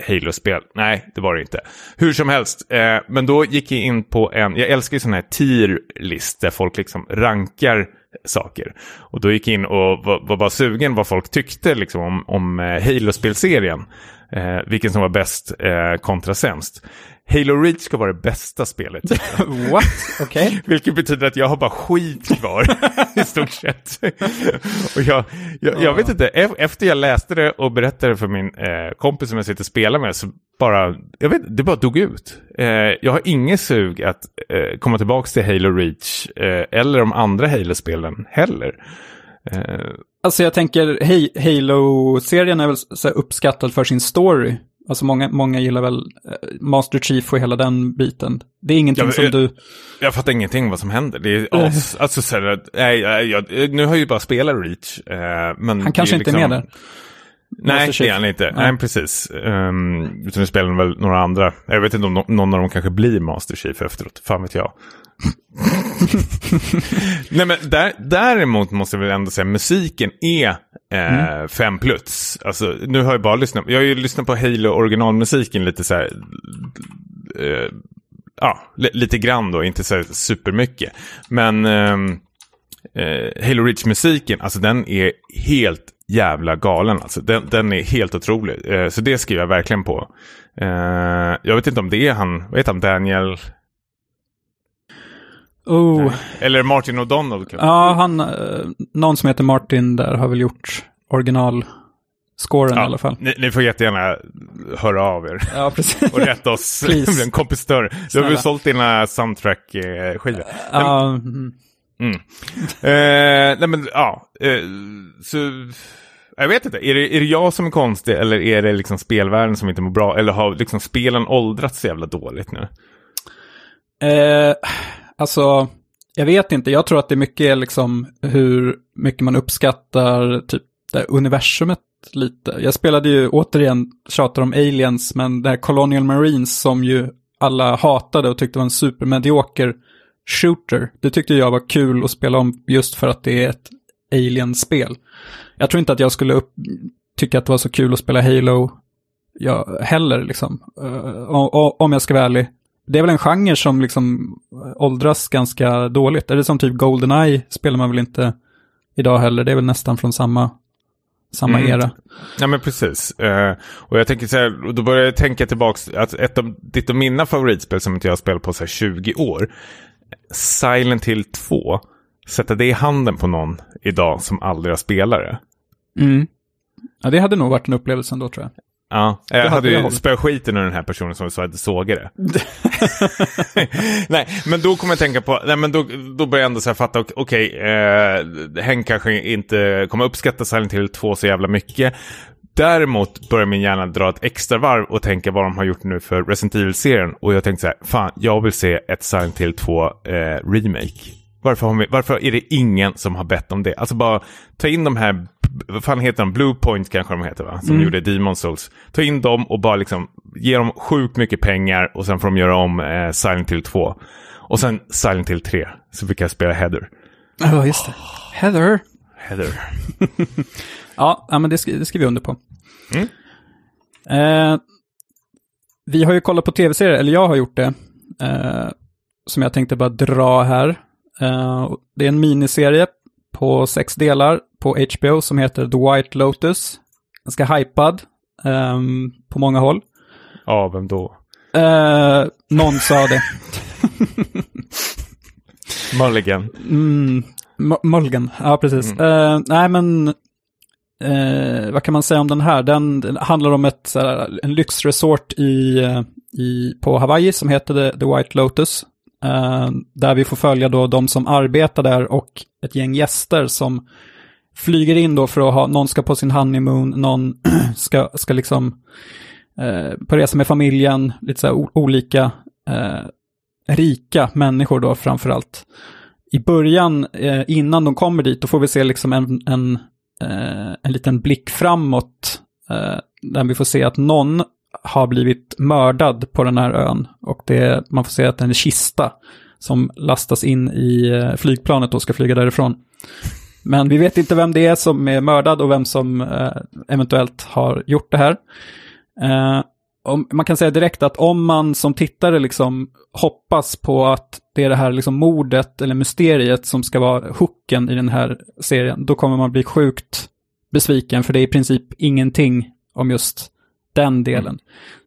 Halo-spel. Nej, det var det inte. Hur som helst, eh, men då gick jag in på en, jag älskar ju sådana här tier-list där folk liksom rankar saker. Och då gick jag in och var, var bara sugen vad folk tyckte liksom, om, om eh, Halo-spelserien. Eh, vilken som var bäst eh, kontra sämst. Halo Reach ska vara det bästa spelet. [laughs] What? Okej. Okay. [laughs] Vilket betyder att jag har bara skit kvar [laughs] i stort sett. och jag, jag, jag, vet inte, efter jag läste det och berättade för min eh, kompis som jag sitter och spelar med så bara, jag vet det bara dog ut. Eh, jag har ingen sug att eh, komma tillbaka till Halo Reach eh, eller de andra Halo-spelen heller. Alltså jag tänker, Halo-serien är väl så uppskattad för sin story. Alltså många, många gillar väl eh, Master Chief och hela den biten. Det är ingenting jag, som du... Jag fattar ingenting vad som händer. Det är as, [laughs] alltså så här, nej, jag, nu har jag ju bara spelat Reach. Eh, men Han kanske inte liksom... är med där. Nej, det är han inte. Nej, Nej precis. Um, utan nu spelar väl några andra. Jag vet inte om no någon av dem kanske blir Master Chief efteråt. Fan vet jag. [laughs] Nej men där, däremot måste jag väl ändå säga musiken är eh, mm. fem plus. Alltså nu har jag bara lyssnat. Jag har ju lyssnat på Halo originalmusiken lite så här. Eh, ja, lite grann då, inte så supermycket. Men ehm, eh, Halo Reach-musiken, alltså den är helt jävla galen. Alltså. Den, den är helt otrolig. Eh, så det skriver jag verkligen på. Eh, jag vet inte om det är han, vad heter han, Daniel? Oh. Eller Martin O'Donnell kanske? Ja, han, eh, någon som heter Martin där har väl gjort original scoren ja, i alla fall. Ni, ni, får jättegärna höra av er. Ja, precis. [laughs] och rätta oss. [laughs] [laughs] en kompis. Du har väl sålt dina soundtrack-skivor? Ja. Mm. Mm. eh, nej men ja, eh, så jag vet inte, är det, är det jag som är konstig eller är det liksom spelvärlden som inte mår bra? Eller har liksom spelen åldrats så jävla dåligt nu? Eh, alltså, jag vet inte. Jag tror att det är mycket liksom hur mycket man uppskattar typ det universumet lite. Jag spelade ju återigen, tjatar om aliens, men det här Colonial Marines som ju alla hatade och tyckte var en supermedioker shooter. Det tyckte jag var kul att spela om just för att det är ett alien-spel. Jag tror inte att jag skulle upp, tycka att det var så kul att spela Halo ja, heller, liksom. Uh, om jag ska vara ärlig. Det är väl en genre som liksom åldras ganska dåligt. Är det som typ Goldeneye spelar man väl inte idag heller. Det är väl nästan från samma, samma mm. era. Ja men precis. Uh, och jag tänker så här, då börjar jag tänka tillbaka, att ett av ditt och mina favoritspel som inte jag har spelat på så här 20 år, Silent Hill 2, sätta det i handen på någon idag som aldrig har spelat det. Mm. Ja, det hade nog varit en upplevelse ändå tror jag. Ja, jag det hade ju spöat skiten ur den här personen som sa att såg det. [laughs] nej, men då kommer jag tänka på, nej men då, då börjar jag ändå så här fatta, okej, okay, eh, Henk kanske inte kommer uppskatta Silent Hill 2 så jävla mycket. Däremot börjar min hjärna dra ett extra varv och tänka vad de har gjort nu för Resident Evil-serien. Och jag tänkte så här, fan, jag vill se ett Silent Hill 2 eh, remake. Varför, vi, varför är det ingen som har bett om det? Alltså bara ta in de här, vad fan heter de? Blue Point kanske de heter va? Som mm. gjorde Demon Souls. Ta in dem och bara liksom ge dem sjukt mycket pengar och sen får de göra om eh, Silent Hill 2. Och sen Silent Hill 3, så fick jag spela Heather. Ja, oh, just det. Heather. Heather. [laughs] ja, men det, sk det skriver vi under på. Mm. Eh, vi har ju kollat på tv-serier, eller jag har gjort det. Eh, som jag tänkte bara dra här. Eh, det är en miniserie på sex delar på HBO som heter The White Lotus. Ganska hypad ehm, på många håll. Ja, vem då? Eh, någon sa det. Mulligan. Mm, Mulligan, ja precis. Mm. Uh, nej men, uh, vad kan man säga om den här? Den, den handlar om ett, uh, en lyxresort i, i, på Hawaii som heter The, The White Lotus. eh, där vi får följa då de som arbetar där och ett gäng gäster som flyger in då för att ha, någon ska på sin honeymoon, någon [clears throat] ska, ska liksom eh, på resa med familjen, lite så här olika eh, rika människor då framför allt. I början, eh, innan de kommer dit, då får vi se liksom en, en, eh, en liten blick framåt. Eh, där vi får se att någon har blivit mördad på den här ön. Och det, man får se att det är en kista som lastas in i eh, flygplanet och ska flyga därifrån. Men vi vet inte vem det är som är mördad och vem som eh, eventuellt har gjort det här. Eh, om, man kan säga direkt att om man som tittare liksom hoppas på att det är det här liksom mordet eller mysteriet som ska vara hooken i den här serien, då kommer man bli sjukt besviken för det är i princip ingenting om just den delen. Mm.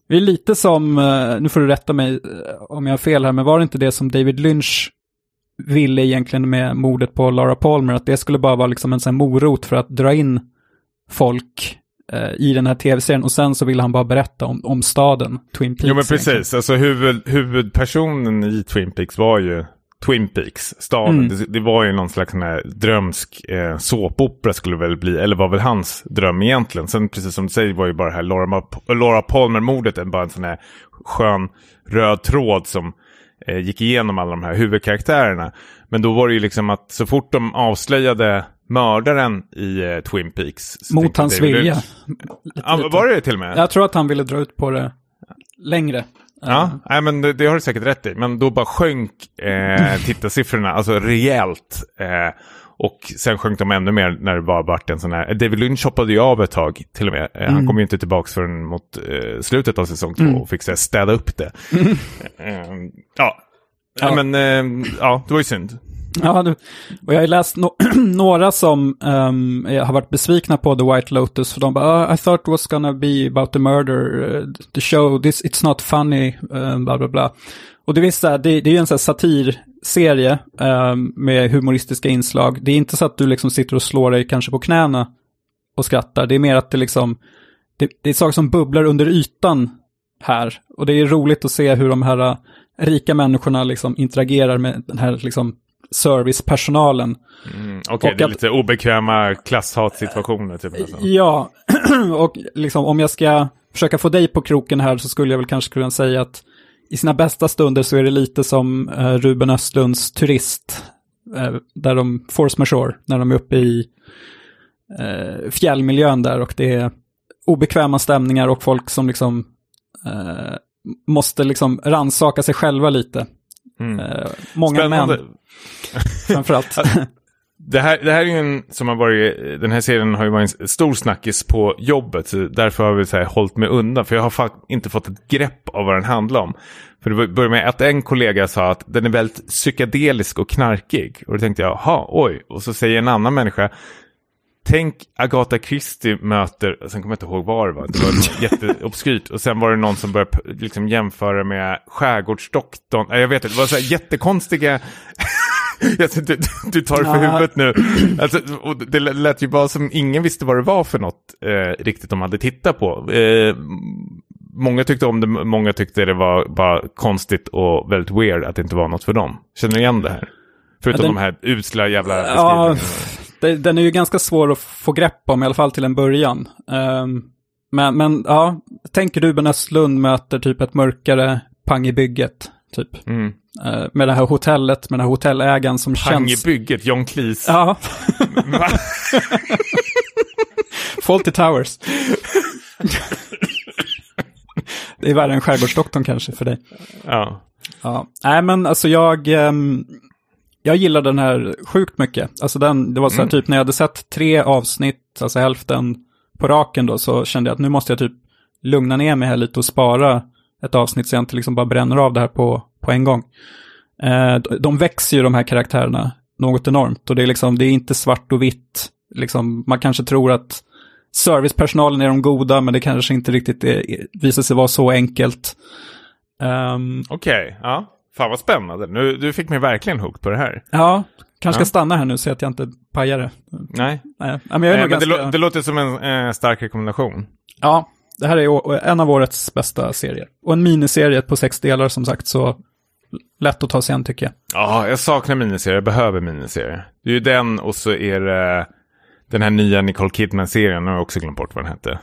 Det är lite som, eh, nu får du rätta mig om jag har fel här, men var det inte det som David Lynch ville egentligen med mordet på Laura Palmer, att det skulle bara vara liksom en sån morot för att dra in folk eh, i den här tv-serien och sen så ville han bara berätta om, om staden Twin Peaks. Jo men precis, egentligen. alltså huvud, huvudpersonen i Twin Peaks var ju Twin Peaks, staden. Mm. Det, det, var ju någon slags här drömsk eh, såpopera skulle väl bli, eller var väl hans dröm egentligen. Sen precis som du säger var ju bara det här Laura, Laura Palmer-mordet bara en sån här skön röd tråd som eh, gick igenom alla de här huvudkaraktärerna. Men då var det ju liksom att så fort de avslöjade mördaren i eh, Twin Peaks. Mot hans vilja. Ja, var det till och med? Jag tror att han ville dra ut på det längre. Ja, uh. nej, men det, det, har du säkert rätt i. Men då bara sjönk eh, tittarsiffrorna, alltså rejält. Eh, och sen sjönk de ännu mer när det bara vart en sån här... David Lynch hoppade ju av ett tag till och med. Mm. Han kom ju inte tillbaka förrän mot eh, slutet av säsong två mm. och fick så städa upp det. Mm. Eh, ja. ja, men eh, ja, det var ju synd. Ja, du, och jag har läst no [clears throat] några som um, har varit besvikna på The White Lotus. För de bara, oh, I thought it was gonna be about the murder, uh, the show, this, it's not funny, uh, bla bla bla. Och det, visst, det, det är ju en sån satirserie um, med humoristiska inslag. Det är inte så att du liksom sitter och slår dig kanske på knäna och skrattar. Det är mer att det liksom, det, det är saker som bubblar under ytan här. Och det är roligt att se hur de här uh, rika människorna liksom interagerar med den här liksom servicepersonalen. Mm, Okej, okay, det är att, lite obekväma klasshatsituationer. Typ, alltså. Ja, [clears throat] och liksom om jag ska försöka få dig på kroken här så skulle jag väl kanske kunna säga att i sina bästa stunder så är det lite som uh, Ruben Östlunds turist. Uh, där de, force majeure, när de är uppe i uh, fjällmiljön där och det är obekväma stämningar och folk som liksom måste liksom ransaka sig själva lite. Mm. många Spännande. män Framförallt. [laughs] Det här, det här är ju en som har varit, den här serien har ju varit en stor snackis på jobbet. Så därför har vi så här, hållit mig undan. För jag har inte fått ett grepp av vad den handlar om. För det började med att en kollega sa att den är väldigt psykedelisk och knarkig. Och då tänkte jag, jaha, oj. Och så säger en annan människa, tänk Agatha Christie möter, sen kommer jag inte ihåg var det var, det var [laughs] jätteobskyrt. Och sen var det någon som började liksom jämföra med Skärgårdsdoktorn. Jag vet inte, det var så här jättekonstiga [laughs] du, du tar det för ja. huvudet nu. Alltså, och det lät ju bara som ingen visste vad det var för något eh, riktigt de hade tittat på. Eh, många tyckte om det, många tyckte det var bara konstigt och väldigt weird att det inte var något för dem. Känner du igen det här? Förutom ja, den, de här usla jävla Ja, den är ju ganska svår att få grepp om, i alla fall till en början. Um, men, men ja, tänker du Ben Östlund möter typ ett mörkare pang i bygget, typ. Mm. Uh, med det här hotellet, med den här hotellägaren som Pang känns... bygget, John Cleese. Ja. [laughs] Fawlty Towers. det är värre än Skärgårdsdoktorn kanske för dig. Ja. Ja, nej men alltså jag, um, jag gillar den här sjukt mycket. Alltså den, det var så här mm. typ när jag hade sett tre avsnitt, alltså hälften på raken då, så kände jag att nu måste jag typ lugna ner mig här lite och spara ett avsnitt så jag inte liksom bara bränner av det här på, på en gång. Eh, de växer ju de här karaktärerna något enormt och det är liksom, det är inte svart och vitt. Liksom, man kanske tror att servicepersonalen är de goda, men det kanske inte riktigt är, visar sig vara så enkelt. Um, Okej, okay, ja. Fan vad spännande. Nu, du fick mig verkligen hooked på det här. Ja, kanske ja. ska stanna här nu så att jag inte pajar det. Nej. Nej, men, jag är Nej, men ganska... det, det, låter som en eh, stark rekommendation. Ja, det här är en av årets bästa serier. Och en miniserie på sex delar som sagt, så lätt att ta sig an tycker jag. Ja, jag saknar miniserier. Jag behöver miniserier. Det är ju den och så är det den här nya Nicole Kidman-serien. Nu har jag också glömt bort vad den hette.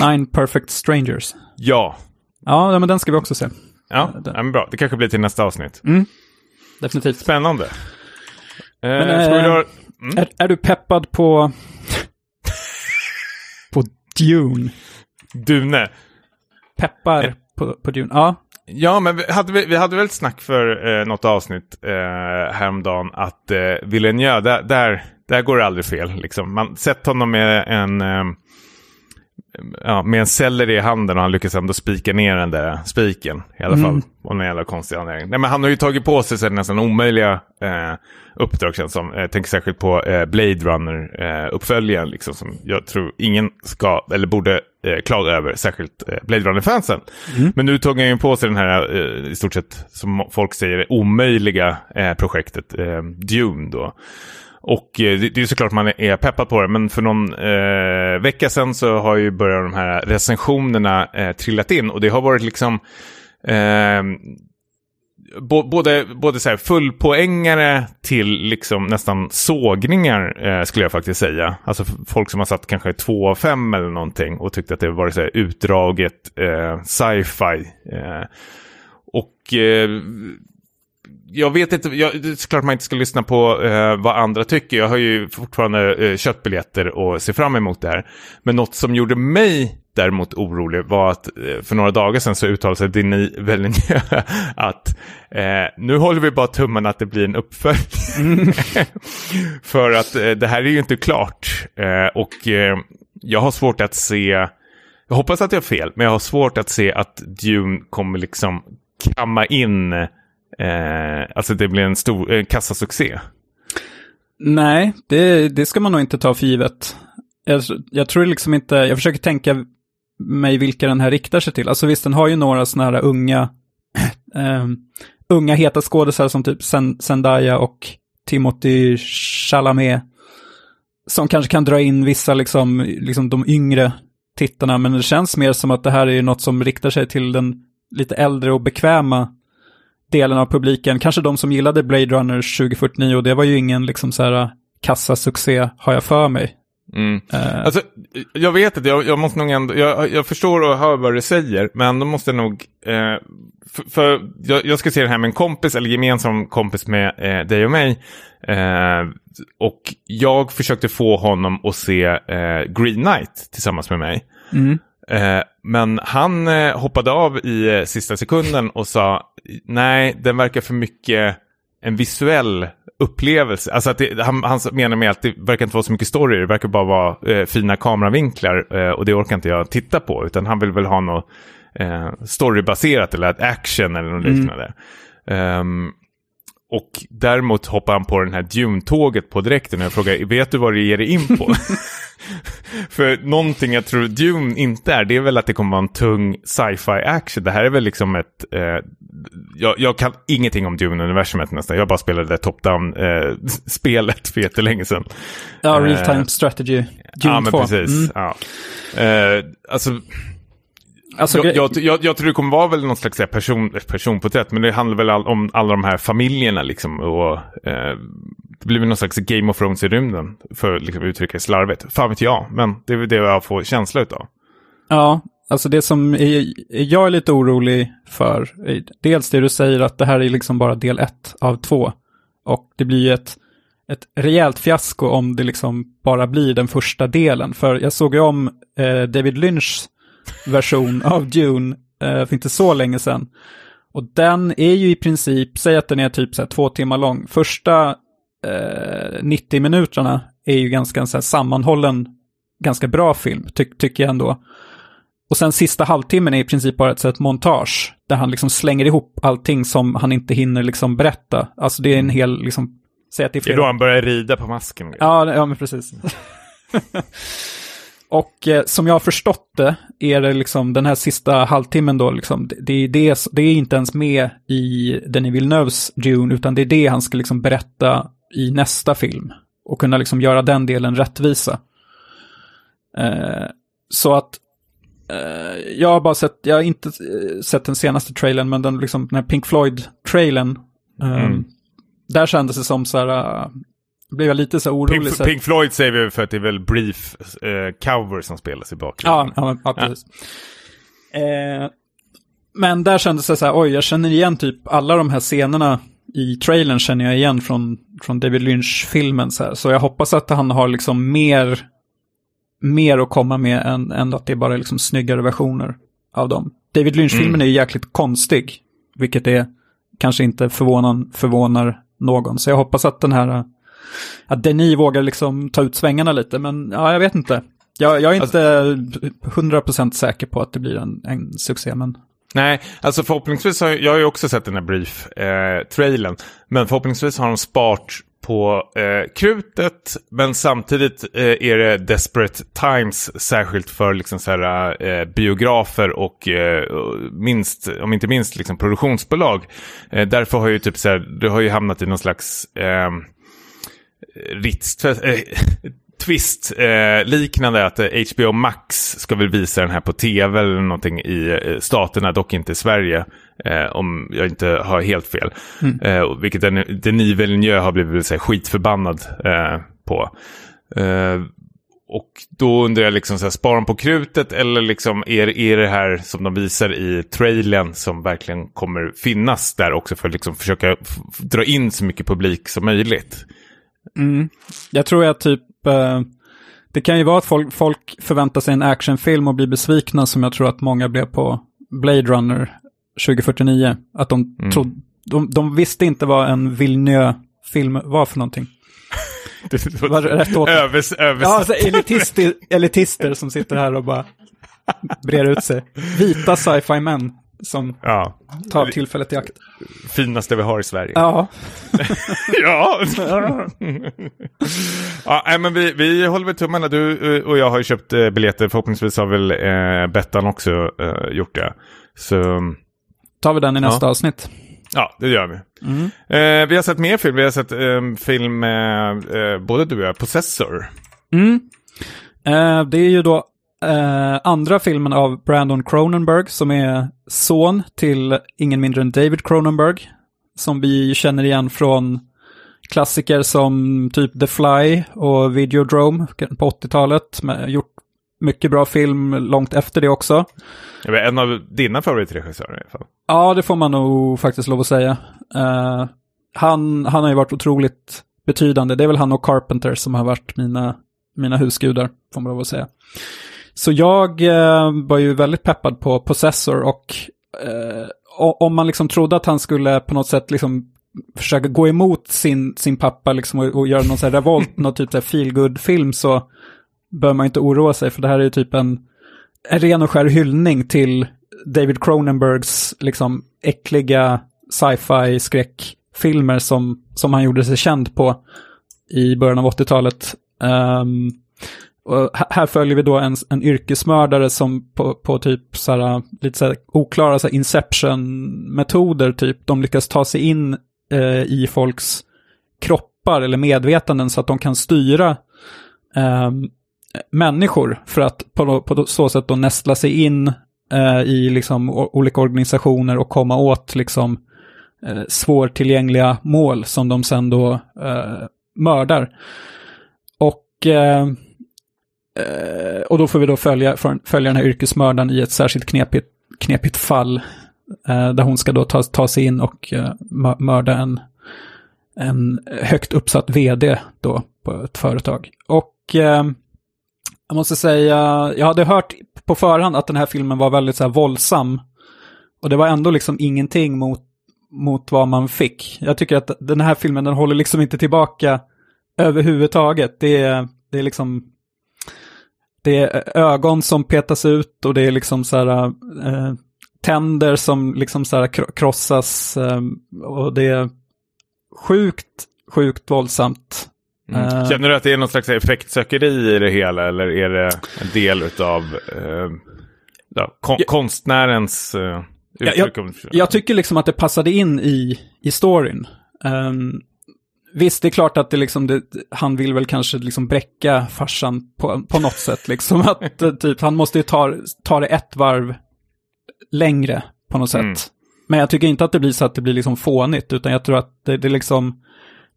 Nine Perfect Strangers. Ja. Ja, men den ska vi också se. Ja, ja men bra. Det kanske blir till nästa avsnitt. Mm. Definitivt. Spännande. Men, eh, ska vi eh, mm. Är, är du peppad på... Dune? Dune. Peppar Eh. på, på Dune? Ja. Ja, men vi hade, vi hade väl ett snack för eh, något avsnitt eh, häromdagen att eh, Villeneuve, där, där, där går det aldrig fel. Liksom. Man sett honom med en, eh, ja, med en selleri i handen och han lyckas ändå spika ner den där spiken. I alla fall, Mm. av någon jävla konstig anledning. Nej, men han har ju tagit på sig nästan omöjliga eh, uppdrag känns som. Jag tänker särskilt på eh, Blade Runner-uppföljaren, liksom, som jag tror ingen ska, eller borde eh, klaga över, särskilt eh, Blade Runner-fansen. Men nu tog han ju på sig den här, eh, i stort sett, som folk säger, omöjliga eh, projektet, eh, Dune då. Och eh, det, är ju såklart man är peppad på det, men för någon eh, vecka sedan så har ju börjat de här recensionerna eh, trillat in och det har varit liksom eh, bo- både, både så här fullpoängare till liksom nästan sågningar eh, skulle jag faktiskt säga. Alltså folk som har satt kanske två av fem eller någonting och tyckte att det var så här utdraget eh, sci-fi. Eh, och eh, jag vet inte, jag, det är såklart man inte ska lyssna på eh, vad andra tycker. Jag har ju fortfarande eh, köttbiljetter och ser fram emot det här. Men något som gjorde mig däremot orolig var att eh, för några dagar sedan så uttalade sig Denis Vellinjö [laughs] att eh, nu håller vi bara tummarna att det blir en uppföljning. [laughs] för att eh, det här är ju inte klart. Eh, och eh, jag har svårt att se, jag hoppas att jag har fel, men jag har svårt att se att Dune kommer liksom kamma in Eh, alltså det blir en stor eh, kassasuccé. Nej, det, det ska man nog inte ta för givet. Jag, jag tror liksom inte, jag försöker tänka mig vilka den här riktar sig till. Alltså visst, den har ju några sådana här unga, [clears throat] eh, unga heta skådisar som typ Zendaya och Timothy Chalamet. Som kanske kan dra in vissa, liksom, liksom de yngre tittarna, men det känns mer som att det här är något som riktar sig till den lite äldre och bekväma delen av publiken. Kanske de som gillade Blade Runner 2049 och det var ju ingen liksom så här kassasuccé har jag för mig. Mm. Eh, Alltså, jag vet att jag, jag måste nog ändå, jag, jag förstår och hör vad du säger, men då måste jag nog, eh, för, för jag, jag ska se det här med en kompis, eller gemensam kompis med eh, dig och mig. Eh, och jag försökte få honom att se eh, Green Knight tillsammans med mig. mm. Eh, men han eh, hoppade av i eh, sista sekunden och sa nej, den verkar för mycket en visuell upplevelse. Alltså att det, han, han menar med att det verkar inte vara så mycket story, det verkar bara vara eh, fina kameravinklar eh, och det orkar inte jag titta på, utan han vill väl ha något eh, storybaserat eller action eller något liknande. Ehm, och däremot hoppar han på den här Dune-tåget på direkten och jag frågar, vet du vad det ger dig in på? [laughs] För någonting jag tror Dune inte är, det är väl att det kommer vara en tung sci-fi action. Det här är väl liksom ett... Eh, jag, jag kan ingenting om Dune-universumet nästan. Jag bara spelade det top-down-spelet [laughs] för jättelänge sedan. Ja, Eh, real time strategy. Dune ja, men 2. precis. Mm. Ja. Eh, alltså, Alltså, jag, jag, jag, jag tror det kommer vara väl någon slags person, personporträtt, men det handlar väl all, om alla de här familjerna liksom. Och, eh, det blir väl någon slags Game of Thrones i rymden, för att liksom, uttrycka det slarvigt. Fan vet jag, men det är väl det jag får känsla utav. Ja, alltså det som är, jag är lite orolig för, dels det du säger att det här är liksom bara del ett av två. Och det blir ett, ett rejält fiasko om det liksom bara blir den första delen. För jag såg ju om eh, David Lynchs version av Dune eh, för inte så länge sedan. Och den är ju i princip, säg att den är typ så här två timmar lång. Första eh, 90 minuterna är ju ganska så sammanhållen, ganska bra film, ty tycker jag ändå. Och sen sista halvtimmen är i princip bara ett, så ett montage, där han liksom slänger ihop allting som han inte hinner liksom berätta. Alltså det är en hel, liksom, säg att det är Det är flera då han börjar rida på masken. Ja, ja men precis. [laughs] [laughs] och eh, som jag har förstått det är det liksom den här sista halvtimmen då, liksom, det, det, är det, är inte ens med i Denis Villeneuves Dune, utan det är det han ska liksom berätta i nästa film. Och kunna liksom göra den delen rättvisa. Eh, så att eh, jag har bara sett, jag har inte eh, sett den senaste trailern, men den, liksom, den här Pink Floyd-trailern. eh, Mm. Där kändes det som så här, uh, blev jag lite så orolig. Pink, så Pink Floyd säger vi för att det är väl Brief eh, cover som spelas i bakgrunden. Ja, ja, ja precis. Eh, men där kändes det så här, oj, jag känner igen typ alla de här scenerna i trailern känner jag igen från, från David Lynch-filmen. Så, här. så jag hoppas att han har liksom mer, mer att komma med än, än att det är bara liksom snyggare versioner av dem. David Lynch-filmen Mm. är ju jäkligt konstig, vilket är kanske inte förvånan, förvånar någon. Så jag hoppas att den här, att Denis vågar liksom ta ut svängarna lite, men ja, jag vet inte. Jag, jag är Alltså- inte 100% säker på att det blir en, en succé, men Nej, alltså förhoppningsvis har jag, jag har ju också sett den här Brief-trailern. men förhoppningsvis har de spart på eh, krutet. Men samtidigt eh, är det Desperate Times särskilt för liksom så här, eh, biografer och eh, minst, om inte minst liksom produktionsbolag. Eh, därför har ju typ så här, du har ju hamnat i någon slags eh, Ritz, eh, twist eh, liknande att eh, HBO Max ska väl visa den här på tv eller någonting i eh, staterna, dock inte i Sverige. Eh, om jag inte har helt fel. Eh, och vilket Den- Denis Villeneuve har blivit så här, skitförbannad eh, på. Eh, och då undrar jag liksom så här, de på krutet eller liksom är, är det här som de visar i trailern som verkligen kommer finnas där också för att liksom försöka dra in så mycket publik som möjligt? Mm. Jag tror att typ, eh, det kan ju vara att folk, folk förväntar sig en actionfilm och blir besvikna som jag tror att många blev på Blade Runner 2049. Att de, Mm. trodde, de, de visste inte vad en Villeneuve-film var för någonting. [laughs] Det Var rätt åt? Övers, övers, Ja, alltså elitister, elitister som sitter här och bara brer ut sig. Vita sci-fi män som ja, tar tillfället i akt. finaste vi har i Sverige. Ja, [laughs] ja. [laughs] ja men vi, vi håller väl tummarna. Du eh, och jag har ju köpt eh, biljetter. Förhoppningsvis har väl eh, Bettan också eh, gjort det. Så tar vi den i nästa avsnitt. ja, det gör vi. Eh, vi har sett mer film. Vi har sett eh, film med eh, både du och jag, Possessor. Mm. Eh, det är ju då eh, andra filmen av Brandon Cronenberg som är son till ingen mindre än David Cronenberg. Som vi känner igen från klassiker som typ The Fly och Videodrome på 80-talet. Men Gjort mycket bra film långt efter det också. Vet, en av dina favoritregissörer i alla fall. Ja, det får man nog faktiskt lov att säga. Eh, han, han har ju varit otroligt betydande. Det är väl han och Carpenter som har varit mina, mina husgudar, får man lov att säga. Så jag eh, var ju väldigt peppad på Possessor och eh, om man liksom trodde att han skulle på något sätt liksom försöka gå emot sin, sin pappa liksom och, och göra någon sån här revolt, [laughs] någon typ av feel film så bör man inte oroa sig för det här är ju typ en, en ren och skär hyllning till David Cronenbergs liksom äckliga sci-fi skräckfilmer som, som han gjorde sig känd på i början av 80-talet. Ehm, och här- följer vi då en, en yrkesmördare som på, på typ så här, lite så här oklara så här Inception-metoder, typ. De lyckas ta sig in eh, i folks kroppar eller medvetanden så att de kan styra eh, människor för att på, på så sätt då nästla sig in eh, i liksom olika organisationer och komma åt liksom eh, svårtillgängliga mål som de sen då eh, mördar. Och, eh, eh, och då får vi då följa, följa den här yrkesmördaren i ett särskilt knepigt, knepigt fall. Eh, där hon ska då ta, ta sig in och eh, mörda en, en högt uppsatt vd då på ett företag. Och eh, jag måste säga, jag hade hört på förhand att den här filmen var väldigt så här våldsam. Och det var ändå liksom ingenting mot, mot vad man fick. Jag tycker att den här filmen, den håller liksom inte tillbaka överhuvudtaget. Det är, det är liksom, det är ögon som petas ut och det är liksom så här, eh, tänder som liksom så här kro- krossas. Eh, och det är sjukt, sjukt våldsamt. Eh, Känner du att det är någon slags effektsökeri i det hela eller är det en del av eh, ja, kon- Ja. konstnärens eh, uttryck? om- Jag tycker liksom att det passade in i, i storyn. Ehm, Visst, det är klart att det liksom, det, han vill väl kanske liksom bräcka farsan på, på något sätt. Liksom [laughs] att eh, typ, han måste ju ta, ta det ett varv längre på något sätt. Mm. Men jag tycker inte att det blir så att det blir liksom fånigt, utan jag tror att det, det liksom,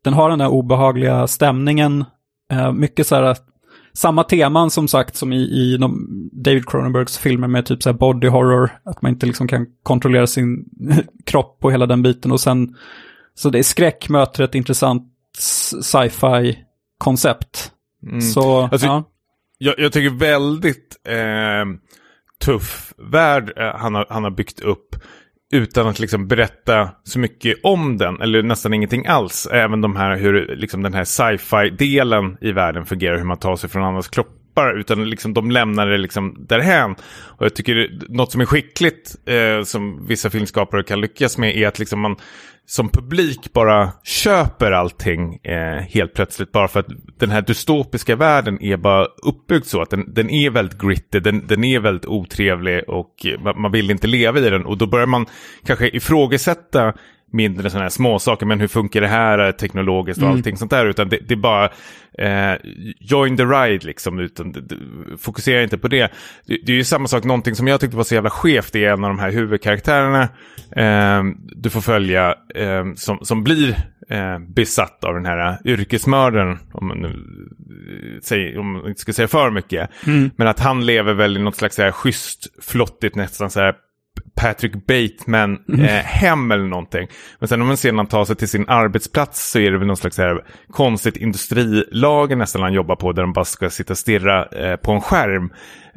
den har den där obehagliga stämningen, eh, mycket så här, samma teman som sagt som i, i David Cronenbergs filmer med typ så här body horror, att man inte liksom kan kontrollera sin [laughs] kropp och hela den biten. Och sen, så det är skräck möter ett intressant sci-fi koncept. Mm. Så, Alltså, ja. Jag, jag tycker väldigt eh, tuff värld eh, han, har, han har byggt upp utan att liksom berätta så mycket om den, eller nästan ingenting alls. Även de här, hur liksom den här sci-fi-delen i världen fungerar, hur man tar sig från andras skippar utan liksom de lämnar det liksom därhän. Och jag tycker något som är skickligt, eh, som vissa filmskapare kan lyckas med, är att liksom man som publik bara köper allting eh, helt plötsligt. Bara för att den här dystopiska världen är bara uppbyggd så att den, den är väldigt gritty, den, den är väldigt otrevlig och man, man vill inte leva i den. Och då börjar man kanske ifrågasätta mindre sådana här småsaker, men hur funkar det här eh, teknologiskt och allting sånt där. Utan det, det är bara eh, join the ride liksom, utan det, det, fokusera inte på det. det. Det är ju samma sak, någonting som jag tyckte var så jävla skevt, det är en av de här huvudkaraktärerna eh, du får följa, eh, som, som blir eh, besatt av den här yrkesmördaren, om man nu eh, säger, om man inte ska säga för mycket. Men att han lever väl i något slags så här schysst, flottigt, nästan så här Patrick Bateman eh, hem eller någonting. Men sen om man han tar sig till sin arbetsplats så är det väl någon slags här konstigt industrilager nästan han jobbar på där de bara ska sitta och stirra eh, på en skärm.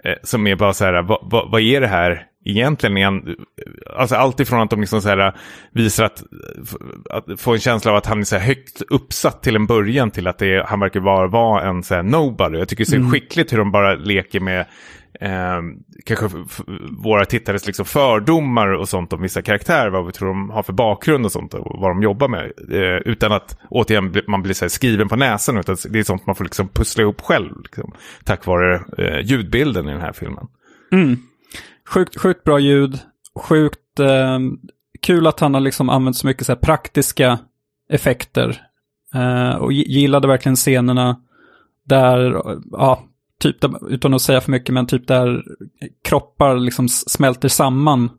Eh, som är bara så här, vad, vad, vad är det här egentligen? Är han, alltså allt ifrån att de liksom så här visar att, att få en känsla av att han är så här högt uppsatt till en början till att det är, han verkar vara, vara en så här nobody. Jag tycker det är så skickligt hur de bara leker med eh, kanske våra tittares liksom fördomar och sånt om vissa karaktärer, vad vi tror de har för bakgrund och sånt och vad de jobbar med. Eh, utan att återigen man blir så här skriven på näsan, utan det är sånt man får liksom pussla ihop själv, liksom, tack vare eh, ljudbilden i den här filmen. Mm. Sjukt, sjukt bra ljud, sjukt eh, kul att han har liksom använt så mycket så här praktiska effekter. Eh, och gillade verkligen scenerna där, ja, typ där, utan att säga för mycket, men typ där kroppar liksom smälter samman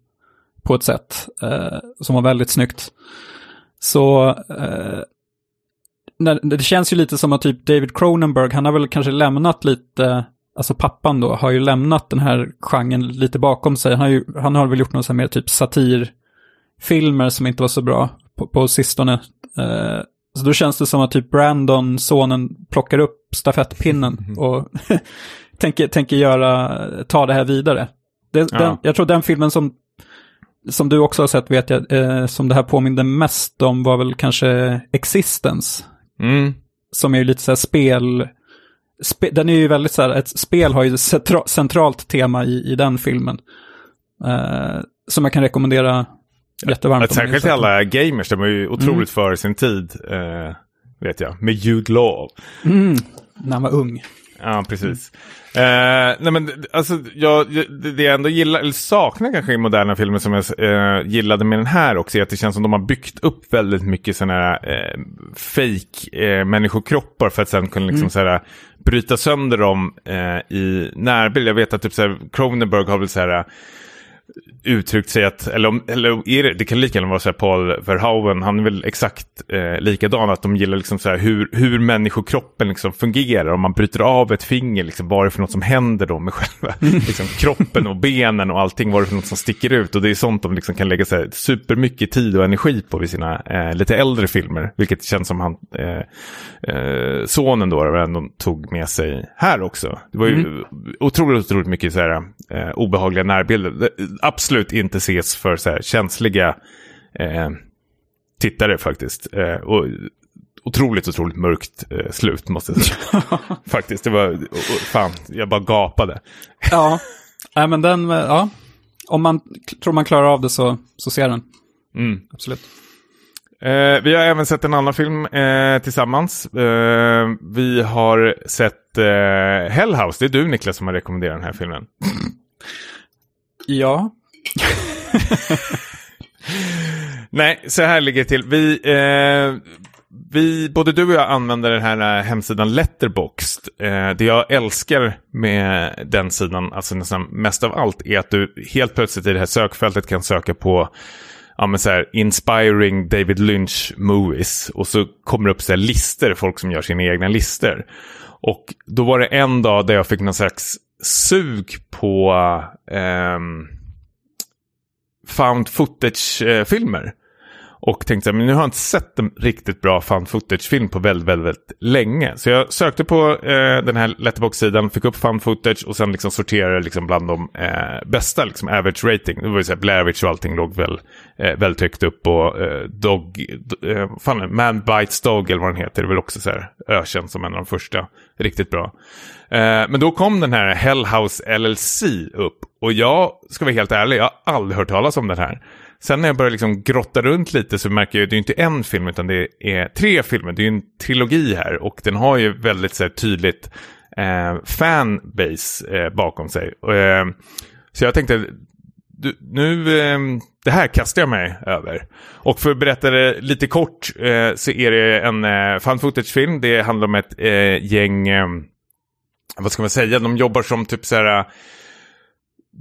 på ett sätt eh, som var väldigt snyggt. Så eh, när, det känns ju lite som att typ David Cronenberg, han har väl kanske lämnat lite, alltså pappan då, har ju lämnat den här genren lite bakom sig. Han har, ju, han har väl gjort någon sån här mer typ satirfilmer som inte var så bra på, på sistone. Eh, så då känns det som att typ Brandon, sonen, plockar upp stafettpinnen [laughs] och [laughs] tänker, tänker göra, ta det här vidare. Det, Ja. den, jag tror den filmen som, som du också har sett, vet jag, eh, som det här påminde mest om var väl kanske Existence. Mm. Som är ju lite så här spel... Spe, den är ju väldigt så här, ett spel har ju centralt tema i, i den filmen. Eh, som jag kan rekommendera jättevarmt. Ni särskilt till alla gamers, de är ju otroligt före sin tid, eh, vet jag, med Jude Law. Mm, när han var ung. Ja, precis. Eh, nej men alltså, jag, det jag ändå gillar, eller saknar kanske i moderna filmer som jag eh, gillade med den här också, är att det känns som de har byggt upp väldigt mycket sådana här eh, fake eh, människokroppar för att sen kunna liksom så här, bryta sönder dem eh, i närbild. Jag vet att typ Cronenberg har väl så här uttryckt sig att, eller, om, eller är det, det kan lika gärna vara så här Paul Verhoeven, han är väl exakt eh, likadan, att de gillar liksom så här hur, hur människokroppen liksom fungerar. Om man bryter av ett finger, liksom, vad är det för något som händer då med själva liksom, kroppen och benen och allting, vad är det för något som sticker ut. Och det är sånt de liksom kan lägga så här, supermycket tid och energi på vid sina eh, lite äldre filmer, vilket känns som han, eh, eh, sonen då, ändå tog med sig här också. Det var ju otroligt, otroligt mycket så här, eh, obehagliga närbilder. Absolut inte ses för så här, känsliga eh, tittare faktiskt. Eh, och otroligt, otroligt mörkt eh, slut måste jag säga. [laughs] faktiskt, det var, och, och, fan, jag bara gapade. [laughs] Ja, nej men den, eh, ja. Om man tror man klarar av det så, så ser den. Mm. Absolut. Eh, vi har även sett en annan film eh, tillsammans. Eh, vi har sett eh, Hellhouse. Det är du Niklas som har rekommenderat den här filmen. Ja. [laughs] Nej, så här ligger det till. Vi eh, vi, både du och jag använder den här eh, hemsidan Letterboxd. Eh, det jag älskar med den sidan, alltså nästan mest av allt, är att du helt plötsligt i det här sökfältet kan söka på ja, men så här, inspiring David Lynch movies. Och så kommer det upp så här listor, folk som gör sina egna listor. Och då var det en dag där jag fick någon slags sug på ehm, eh, found footage-filmer. Och tänkte att nu har jag inte sett en riktigt bra fan footage-film på väldigt, väldigt, väldigt länge. Så jag sökte på eh, den här letterbox-sidan, fick upp fan footage och sen liksom sorterade liksom bland de eh, bästa, liksom average rating. Det var ju så här, Blair Witch och allting låg väl eh, väldigt högt upp. Och eh, Dog, eh, fan, Man Bites Dog eller vad den heter, det är väl också så här ökänd som en av de första. Riktigt bra. Eh, men då kom den här Hellhouse LLC upp. Och jag ska vara helt ärlig, jag har aldrig hört talas om den här. Sen när jag börjar liksom grotta runt lite så märker jag att det är inte en film utan det är tre filmer. Det är en trilogi här och den har ju väldigt så här, tydligt eh, fanbase eh, bakom sig. Eh, så jag tänkte, du, nu, eh, det här kastar jag mig över. Och för att berätta det lite kort eh, så är det en eh, fan footage-film. Det handlar om ett eh, gäng, eh, vad ska man säga, de jobbar som typ så här, eh,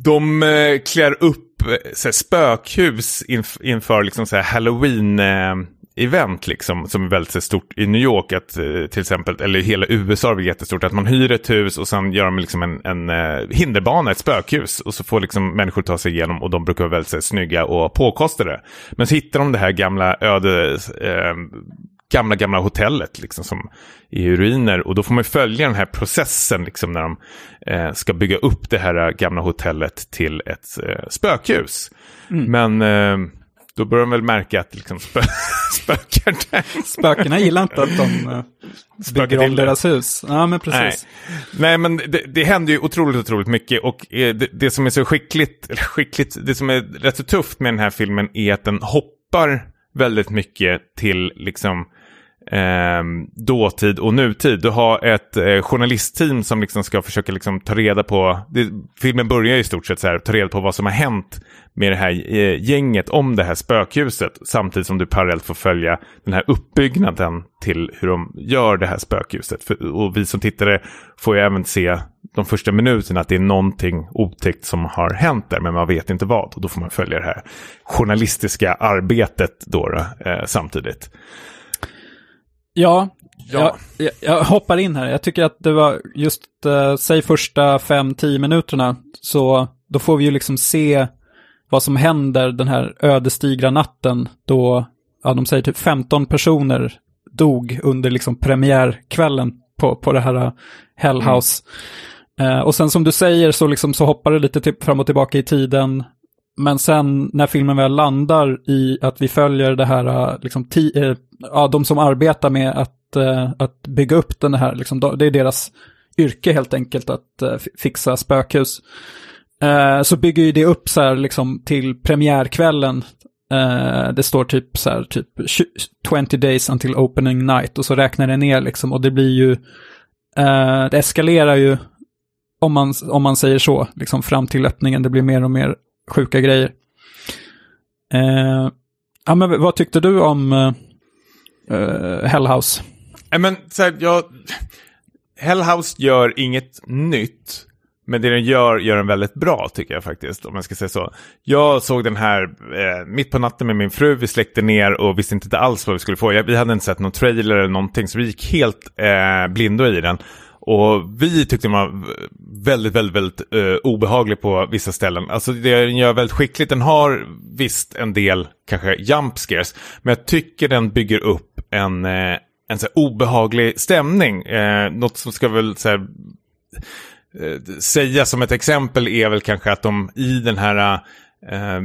de eh, klär upp eh, så här, spökhus inf inför liksom, så här, halloween eh, event liksom, som är väldigt stort i New York, att, eh, till exempel, eller hela USA är jättestort, att man hyr ett hus och sen gör de liksom en, en eh, hinderbana, ett spökhus, och så får liksom människor ta sig igenom och de brukar vara väldigt så, snygga och påkostade. Men så hittar de det här gamla öde, eh, gamla, gamla hotellet liksom som är i ruiner. Och då får man följa den här processen liksom när de eh, ska bygga upp det här gamla hotellet till ett eh, spökhus. Mm. Men eh, då börjar de väl märka att liksom spö [laughs] spökar där. Spökena gillar inte att de uh, bygger om deras hus. Ja, men precis. Nej, Nej men det, det händer ju otroligt, otroligt mycket. Och eh, det, det, som är så skickligt, eller skickligt, det som är rätt så tufft med den här filmen är att den hoppar väldigt mycket till liksom eh, dåtid och nutid. Du har ett eh, journalistteam som liksom ska försöka liksom ta reda på, det, filmen börjar i stort sett så här, ta reda på vad som har hänt med det här eh, gänget om det här spökhuset. Samtidigt som du parallellt får följa den här uppbyggnaden till hur de gör det här spökhuset. För, och vi som tittare får ju även se de första minuterna att det är någonting otäckt som har hänt där, men man vet inte vad. Och då får man följa det här journalistiska arbetet då, då eh, samtidigt. Ja, ja. Jag, jag, hoppar in här. Jag tycker att det var just, uh, säg första fem, tio minuterna, så då får vi ju liksom se vad som händer den här ödesdigra natten då, ja de säger typ 15 personer dog under liksom premiärkvällen på, på det här uh, Hellhouse. Mm. Uh, och sen som du säger så, liksom, så hoppar det lite till, fram och tillbaka i tiden. Men sen när filmen väl landar i att vi följer det här, liksom, ti, ja, de som arbetar med att, uh, att bygga upp den här, liksom, det är deras yrke helt enkelt att uh, fixa spökhus. Uh, så bygger ju det upp så här liksom till premiärkvällen. det står typ så här, typ 20 days until opening night och så räknar det ner liksom och det blir ju, det eskalerar ju om man, om man säger så, liksom fram till öppningen, det blir mer och mer sjuka grejer. ja, men vad tyckte du om Eh, uh, Hellhouse. Nej, men så här, jag... Hellhouse gör inget nytt. Men det den gör, gör den väldigt bra tycker jag faktiskt, om man ska säga så. Jag såg den här eh, mitt på natten med min fru, vi släckte ner och visste inte alls vad vi skulle få. vi hade inte sett någon trailer eller någonting, så vi gick helt eh, blinda i den. Och vi tyckte den var väldigt, väldigt, väldigt eh, obehaglig på vissa ställen. Alltså det den gör väldigt skickligt. Den har visst en del kanske jump scares. Men jag tycker den bygger upp en, eh, en så obehaglig stämning. Eh, något som ska väl så här, eh, säga som ett exempel är väl kanske att de i den här eh,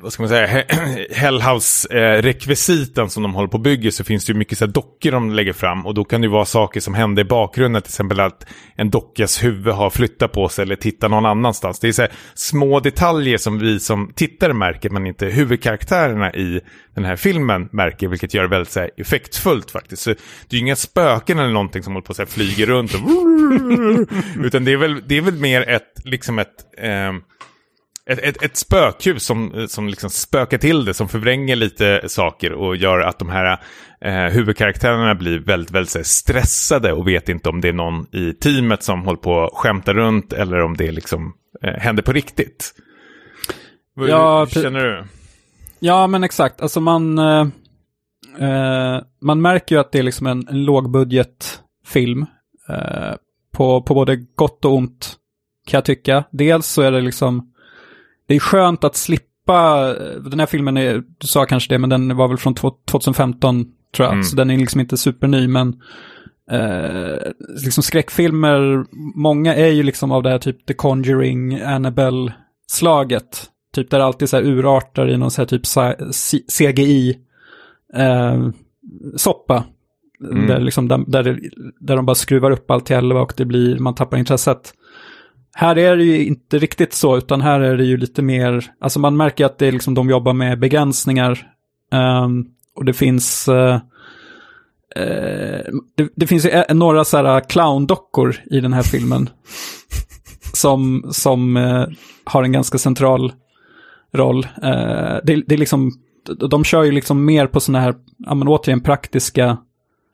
vad ska man säga, [clears throat] Hellhouse-rekvisiten eh, som de håller på att bygga så finns det ju mycket så här dockor de lägger fram och då kan det ju vara saker som händer i bakgrunden, till exempel att en dockas huvud har flyttat på sig eller tittar någon annanstans. Det är så här små detaljer som vi som tittare märker men inte huvudkaraktärerna i den här filmen märker, vilket gör det väldigt så här, effektfullt faktiskt. Så det är ju inga spöken eller någonting som håller på att flyga runt och [laughs] utan det är väl, det är väl mer ett, liksom ett, eh, ett, ett, ett spökhus som, som liksom spökar till det, som förvränger lite saker och gör att de här eh, huvudkaraktärerna blir väldigt, väldigt här, stressade och vet inte om det är någon i teamet som håller på att skämta runt eller om det liksom eh, händer på riktigt. Hur, Ja, hur känner du? Ja, men exakt. Alltså man, eh, eh, man märker ju att det är liksom en, en lågbudgetfilm. Eh, på, på både gott och ont, kan jag tycka. Dels så är det liksom, det är skönt att slippa, den här filmen är, du sa kanske det, men den var väl från två- 2015 tror jag. Mm. Så den är liksom inte superny, men eh, liksom skräckfilmer, många är ju liksom av det här typ The Conjuring, Annabelle-slaget. Typ där det alltid så här urartar i någon så här typ sa- C- CGI eh. Mm. Där, liksom, där, där, de bara skruvar upp allt till 11 och det blir, man tappar intresset. Här är det ju inte riktigt så, utan här är det ju lite mer, alltså man märker att det är liksom de jobbar med begränsningar. Ehm, och det finns, eh, eh, det, det finns ju några så här clowndockor i den här filmen. [laughs] som som eh, har en ganska central roll. Det, det är liksom, de kör ju liksom mer på sådana här, ja men återigen praktiska,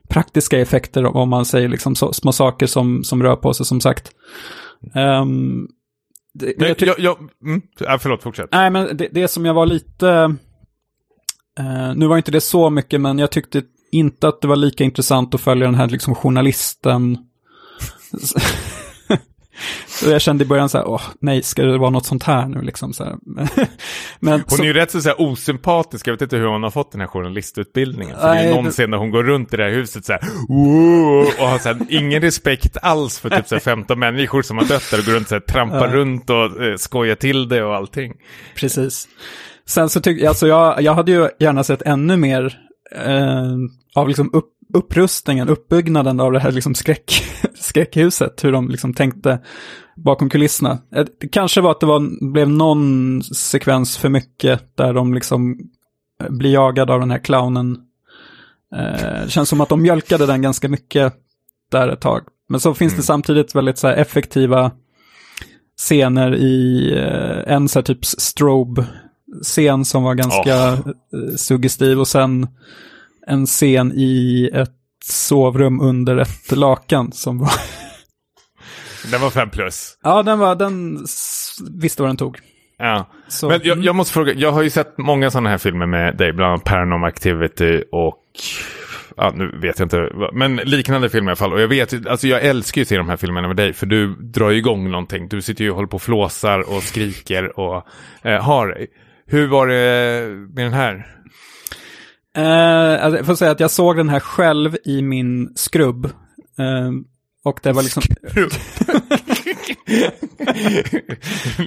praktiska effekter om man säger liksom så, små saker som, som rör på sig som sagt. Ehm, det, Men jag jag, jag, mm, ja, förlåt, fortsätt. Nej, men det, det som jag var lite... eh, nu var inte det så mycket, men jag tyckte inte att det var lika intressant att följa den här liksom journalisten. Och jag kände i början så här, åh nej, ska det vara något sånt här nu liksom så här. [laughs] men Hon så, är ju rätt så, så här, osympatisk, jag vet inte hur hon har fått den här journalistutbildningen. För det Nej, är någon det- scen när hon går runt i det här huset så här, och har så här, ingen respekt alls för typ så här, [laughs] 15 människor som har dött där och går runt så här, trampar Ja. runt och eh, skojar till det och allting. precis. Sen så tyckte alltså jag, jag hade ju gärna sett ännu mer eh, av liksom upp, upprustningen, uppbyggnaden av det här liksom skräck, [laughs] skräckhuset, hur de liksom tänkte bakom kulisserna. Eh, Det kanske var att det var, blev någon sekvens för mycket där de liksom eh, blir jagade av den här clownen. Eh, det känns som att de mjölkade den ganska mycket där ett tag. Men så finns det samtidigt väldigt så effektiva scener i eh, en så här typ strobe-scen som var ganska eh, suggestiv och sen en scen i ett sovrum under ett lakan som var... [laughs] Den var fem plus. ja, den var, den visste vad den tog. Ja. Så, Men jag, mm. jag måste fråga, jag har ju sett många sådana här filmer med dig, bland annat Paranormal Activity och Ja, nu vet jag inte, men liknande filmer i alla fall. Och jag vet, alltså jag älskar ju att se de här filmerna med dig, för du drar ju igång någonting. Du sitter ju och håller på och flåsar och skriker och eh, har dig. Hur var det med den här? Eh, alltså, jag får säga att jag såg den här själv i min skrubb. Eh, och det var liksom... [laughs]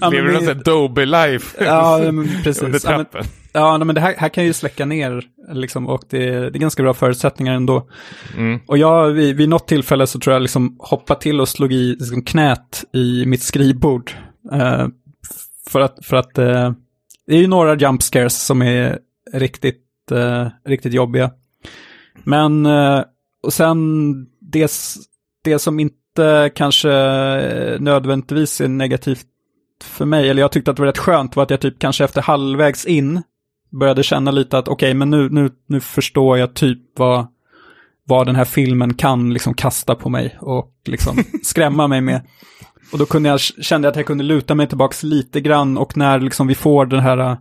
Ja, Lever du här Dobie life Ja, under precis. Men, trappen? ja, men det här, här kan ju släcka ner, liksom, och det, det är ganska bra förutsättningar ändå. Mm. Och jag, vid, vid något tillfälle så tror jag liksom hoppade till och slog i liksom, knät i mitt skrivbord. Eh, för att, för att eh, det är ju några jump scares som är riktigt, eh, riktigt jobbiga. Men, eh, och sen det, det som inte kanske eh, nödvändigtvis är negativt för mig, eller jag tyckte att det var rätt skönt, var att jag typ kanske efter halvvägs in började känna lite att okej, men nu, nu, nu förstår jag typ vad, vad den här filmen kan liksom kasta på mig och liksom [laughs] skrämma mig med. Och då kunde jag, kände jag att jag kunde luta mig tillbaks lite grann och när liksom vi får den här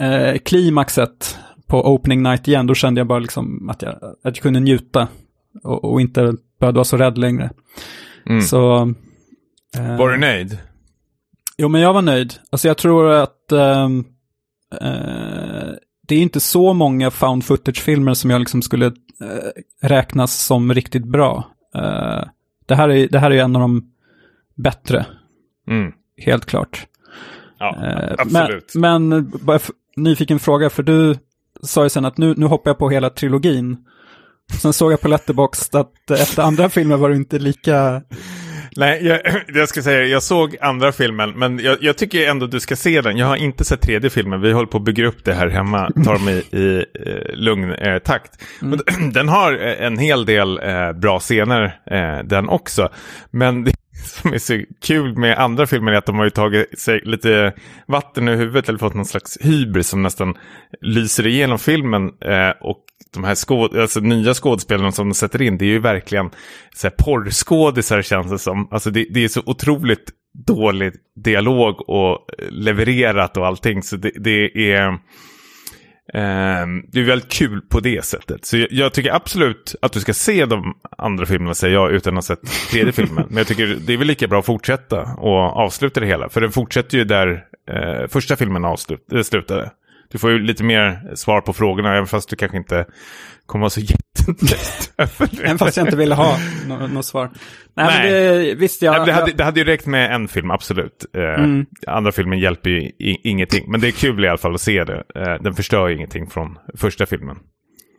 eh, klimaxet på opening night igen, då kände jag bara liksom att jag, att jag kunde njuta och, och inte behövde vara så rädd längre. Mm. Så... eh, Var du nöjd? Jo, men jag var nöjd. Alltså jag tror att ehm, eh, det är inte så många found footage-filmer som jag liksom skulle eh, räknas som riktigt bra. Eh, det, här är, det här är en av de bättre, Mm. helt klart. Ja, Eh, absolut. Men, men nyfiken fråga, för du sa ju sen att nu, nu hoppar jag på hela trilogin. Sen såg jag på Letterboxd att efter andra filmer var du inte lika... Nej, jag, [clears throat] jag ska säga jag såg andra filmen, men jag, jag tycker ändå du ska se den. Jag har inte sett tredje filmen, vi håller på att bygga upp det här hemma, tar mig i eh, lugn eh, takt. Mm. Men, [clears throat] den har en hel del eh, bra scener, eh, den också. Men det, [laughs] som är så kul med andra filmer är att de har ju tagit sig lite vatten ur huvudet eller fått någon slags hybris som nästan lyser igenom filmen. Eh, och de här skåd alltså, nya skådespelarna som de sätter in, det är ju verkligen så här, porrskådisar känns det som. Alltså det, det är så otroligt dålig dialog och levererat och allting. Så det, det är... Ehm, det är väldigt kul på det sättet. Så jag, jag, tycker absolut att du ska se de andra filmerna, säger jag, utan att ha sett tredje filmen. Men jag tycker det är väl lika bra att fortsätta och avsluta det hela. För den fortsätter ju där eh, första filmen avslut, eh, slutade. Du får ju lite mer svar på frågorna, även fast du kanske inte kommer vara så [laughs] jättenöjd Även fast jag inte ville ha något no svar. Nej, Nej. Men det, visst jag, det, hade, det hade ju räckt med en film, absolut. Eh, mm. Andra filmen hjälper ju ingenting. Men det är kul i alla fall att se det. Eh, den förstör ju ingenting från första filmen.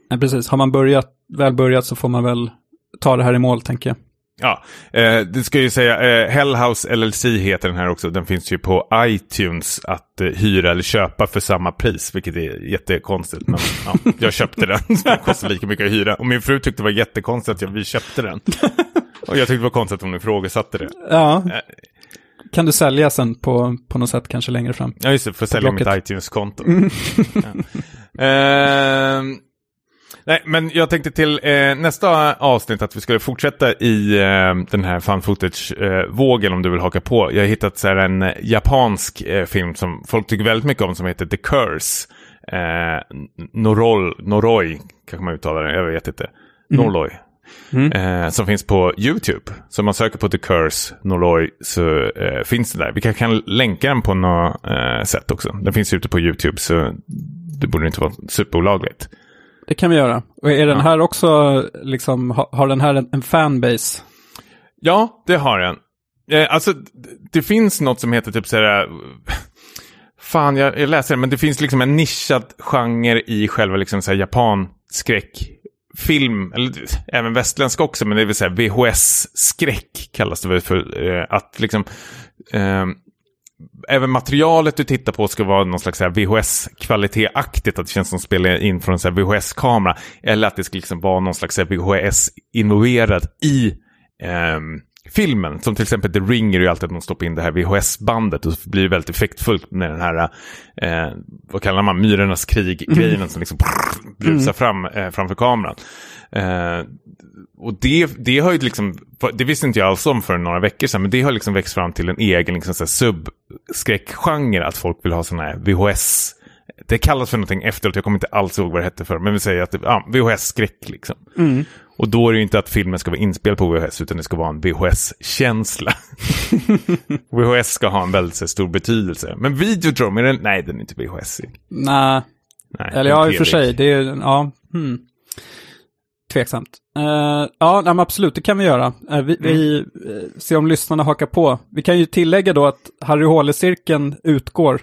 Nej, precis. Har man börjat, väl börjat så får man väl ta det här i mål, tänker jag. Ja, eh, det ska ju säga, eh, Hellhouse LLC heter den här också. Den finns ju på iTunes att eh, hyra eller köpa för samma pris, vilket är jättekonstigt. Men ja, jag köpte den, [laughs] det kostar lika mycket att hyra. Och min fru tyckte det var jättekonstigt att vi köpte den. Och jag tyckte det var konstigt att hon ifrågasatte det. Ja. Eh. Kan du sälja sen på, på något sätt kanske längre fram? Ja, just det, för att sälja mitt iTunes-konto. Mm. ja. [laughs] eh, Nej, men jag tänkte till eh, nästa avsnitt att vi skulle fortsätta i eh, den här fan footage-vågen eh, om du vill haka på. Jag har hittat så här, en japansk eh, film som folk tycker väldigt mycket om som heter The Curse. Eh, Norol, Noroi kanske man uttalar det, jag vet inte. Mm. Norloi. Mm. Eh, som finns på YouTube. Så om man söker på The Curse Norloi så eh, finns det där. Vi kan, kan länka den på något eh, sätt också. Den finns ute på YouTube så det borde inte vara superolagligt. Det kan vi göra. Och är den här också, liksom, har den här en, fanbase? Ja, det har den. Eh, alltså, det finns något som heter typ så här... [laughs] Fan, jag, jag läser det, men det finns liksom en nischad genre i själva liksom så här japanskräckfilm, eller även västländsk också, men det vill säga VHS-skräck kallas det väl för. Eh, att liksom... Eh, även materialet du tittar på ska vara någon slags VHS-kvalitet-aktigt. Att det känns som att spela in från en VHS-kamera. Eller att det ska liksom vara någon slags VHS-involverad i eh, filmen. Som till exempel The Ring är ju alltid att de stoppar in det här VHS-bandet. Och så blir det väldigt effektfullt med den här, eh, vad kallar man, myrornas krig-grejen mm. som liksom brusar mm. fram eh, framför kameran. Eh, och det, det har ju liksom, det visste inte jag alls om för några veckor sedan, men det har liksom växt fram till en egen liksom, subskräckgenre, att folk vill ha sådana här VHS, det kallas för någonting efteråt, jag kommer inte alls ihåg vad det hette för, men vi säger att det, ja, VHS-skräck liksom. Mm. Och då är det ju inte att filmen ska vara inspelad på VHS, utan det ska vara en VHS-känsla. VHS [laughs] ska ha en väldigt stor betydelse. Men Videodrome, är den, nej den är inte VHS. Nej, eller ja i och för sig, det är, ja, hmm. Tveksamt. Uh, ja, nej, absolut, det kan vi göra. Uh, vi, mm. vi uh, ser om lyssnarna hakar på. Vi kan ju tillägga då att Harry Håle-cirkeln utgår.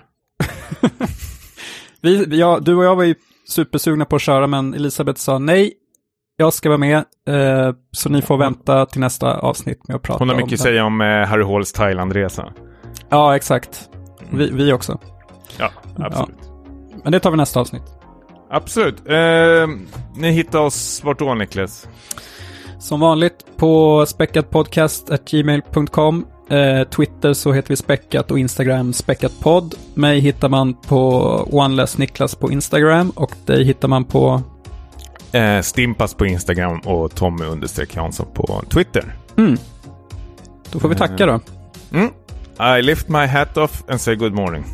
[laughs] vi, ja, du och jag var ju supersugna på att köra, men Elisabeth sa nej, jag ska vara med, så ni får vänta till nästa avsnitt med att prata om Hon har mycket att säga om Harry Håles Thailandresa. Ja, exakt. Vi, vi också. Ja, absolut. Ja. Men det tar vi nästa avsnitt. Absolut. Eh, ni hittar oss vart då Niklas? Som vanligt på späckatpodcast.gmail.com eh, Twitter så heter vi späckat och Instagram späckatpodd. Mig hittar man på OneLessNiklas på Instagram och dig hittar man på eh, Stimpas på Instagram och Tommy understreck Jansson på Twitter. Mm. Då får vi tacka då. Mm. I lift my hat off and say good morning.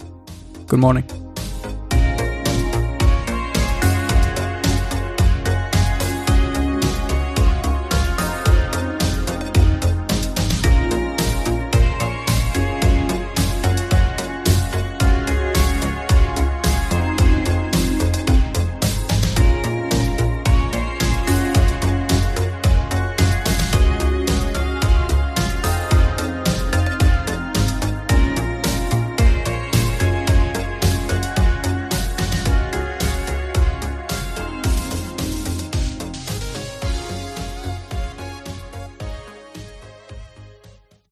Good morning.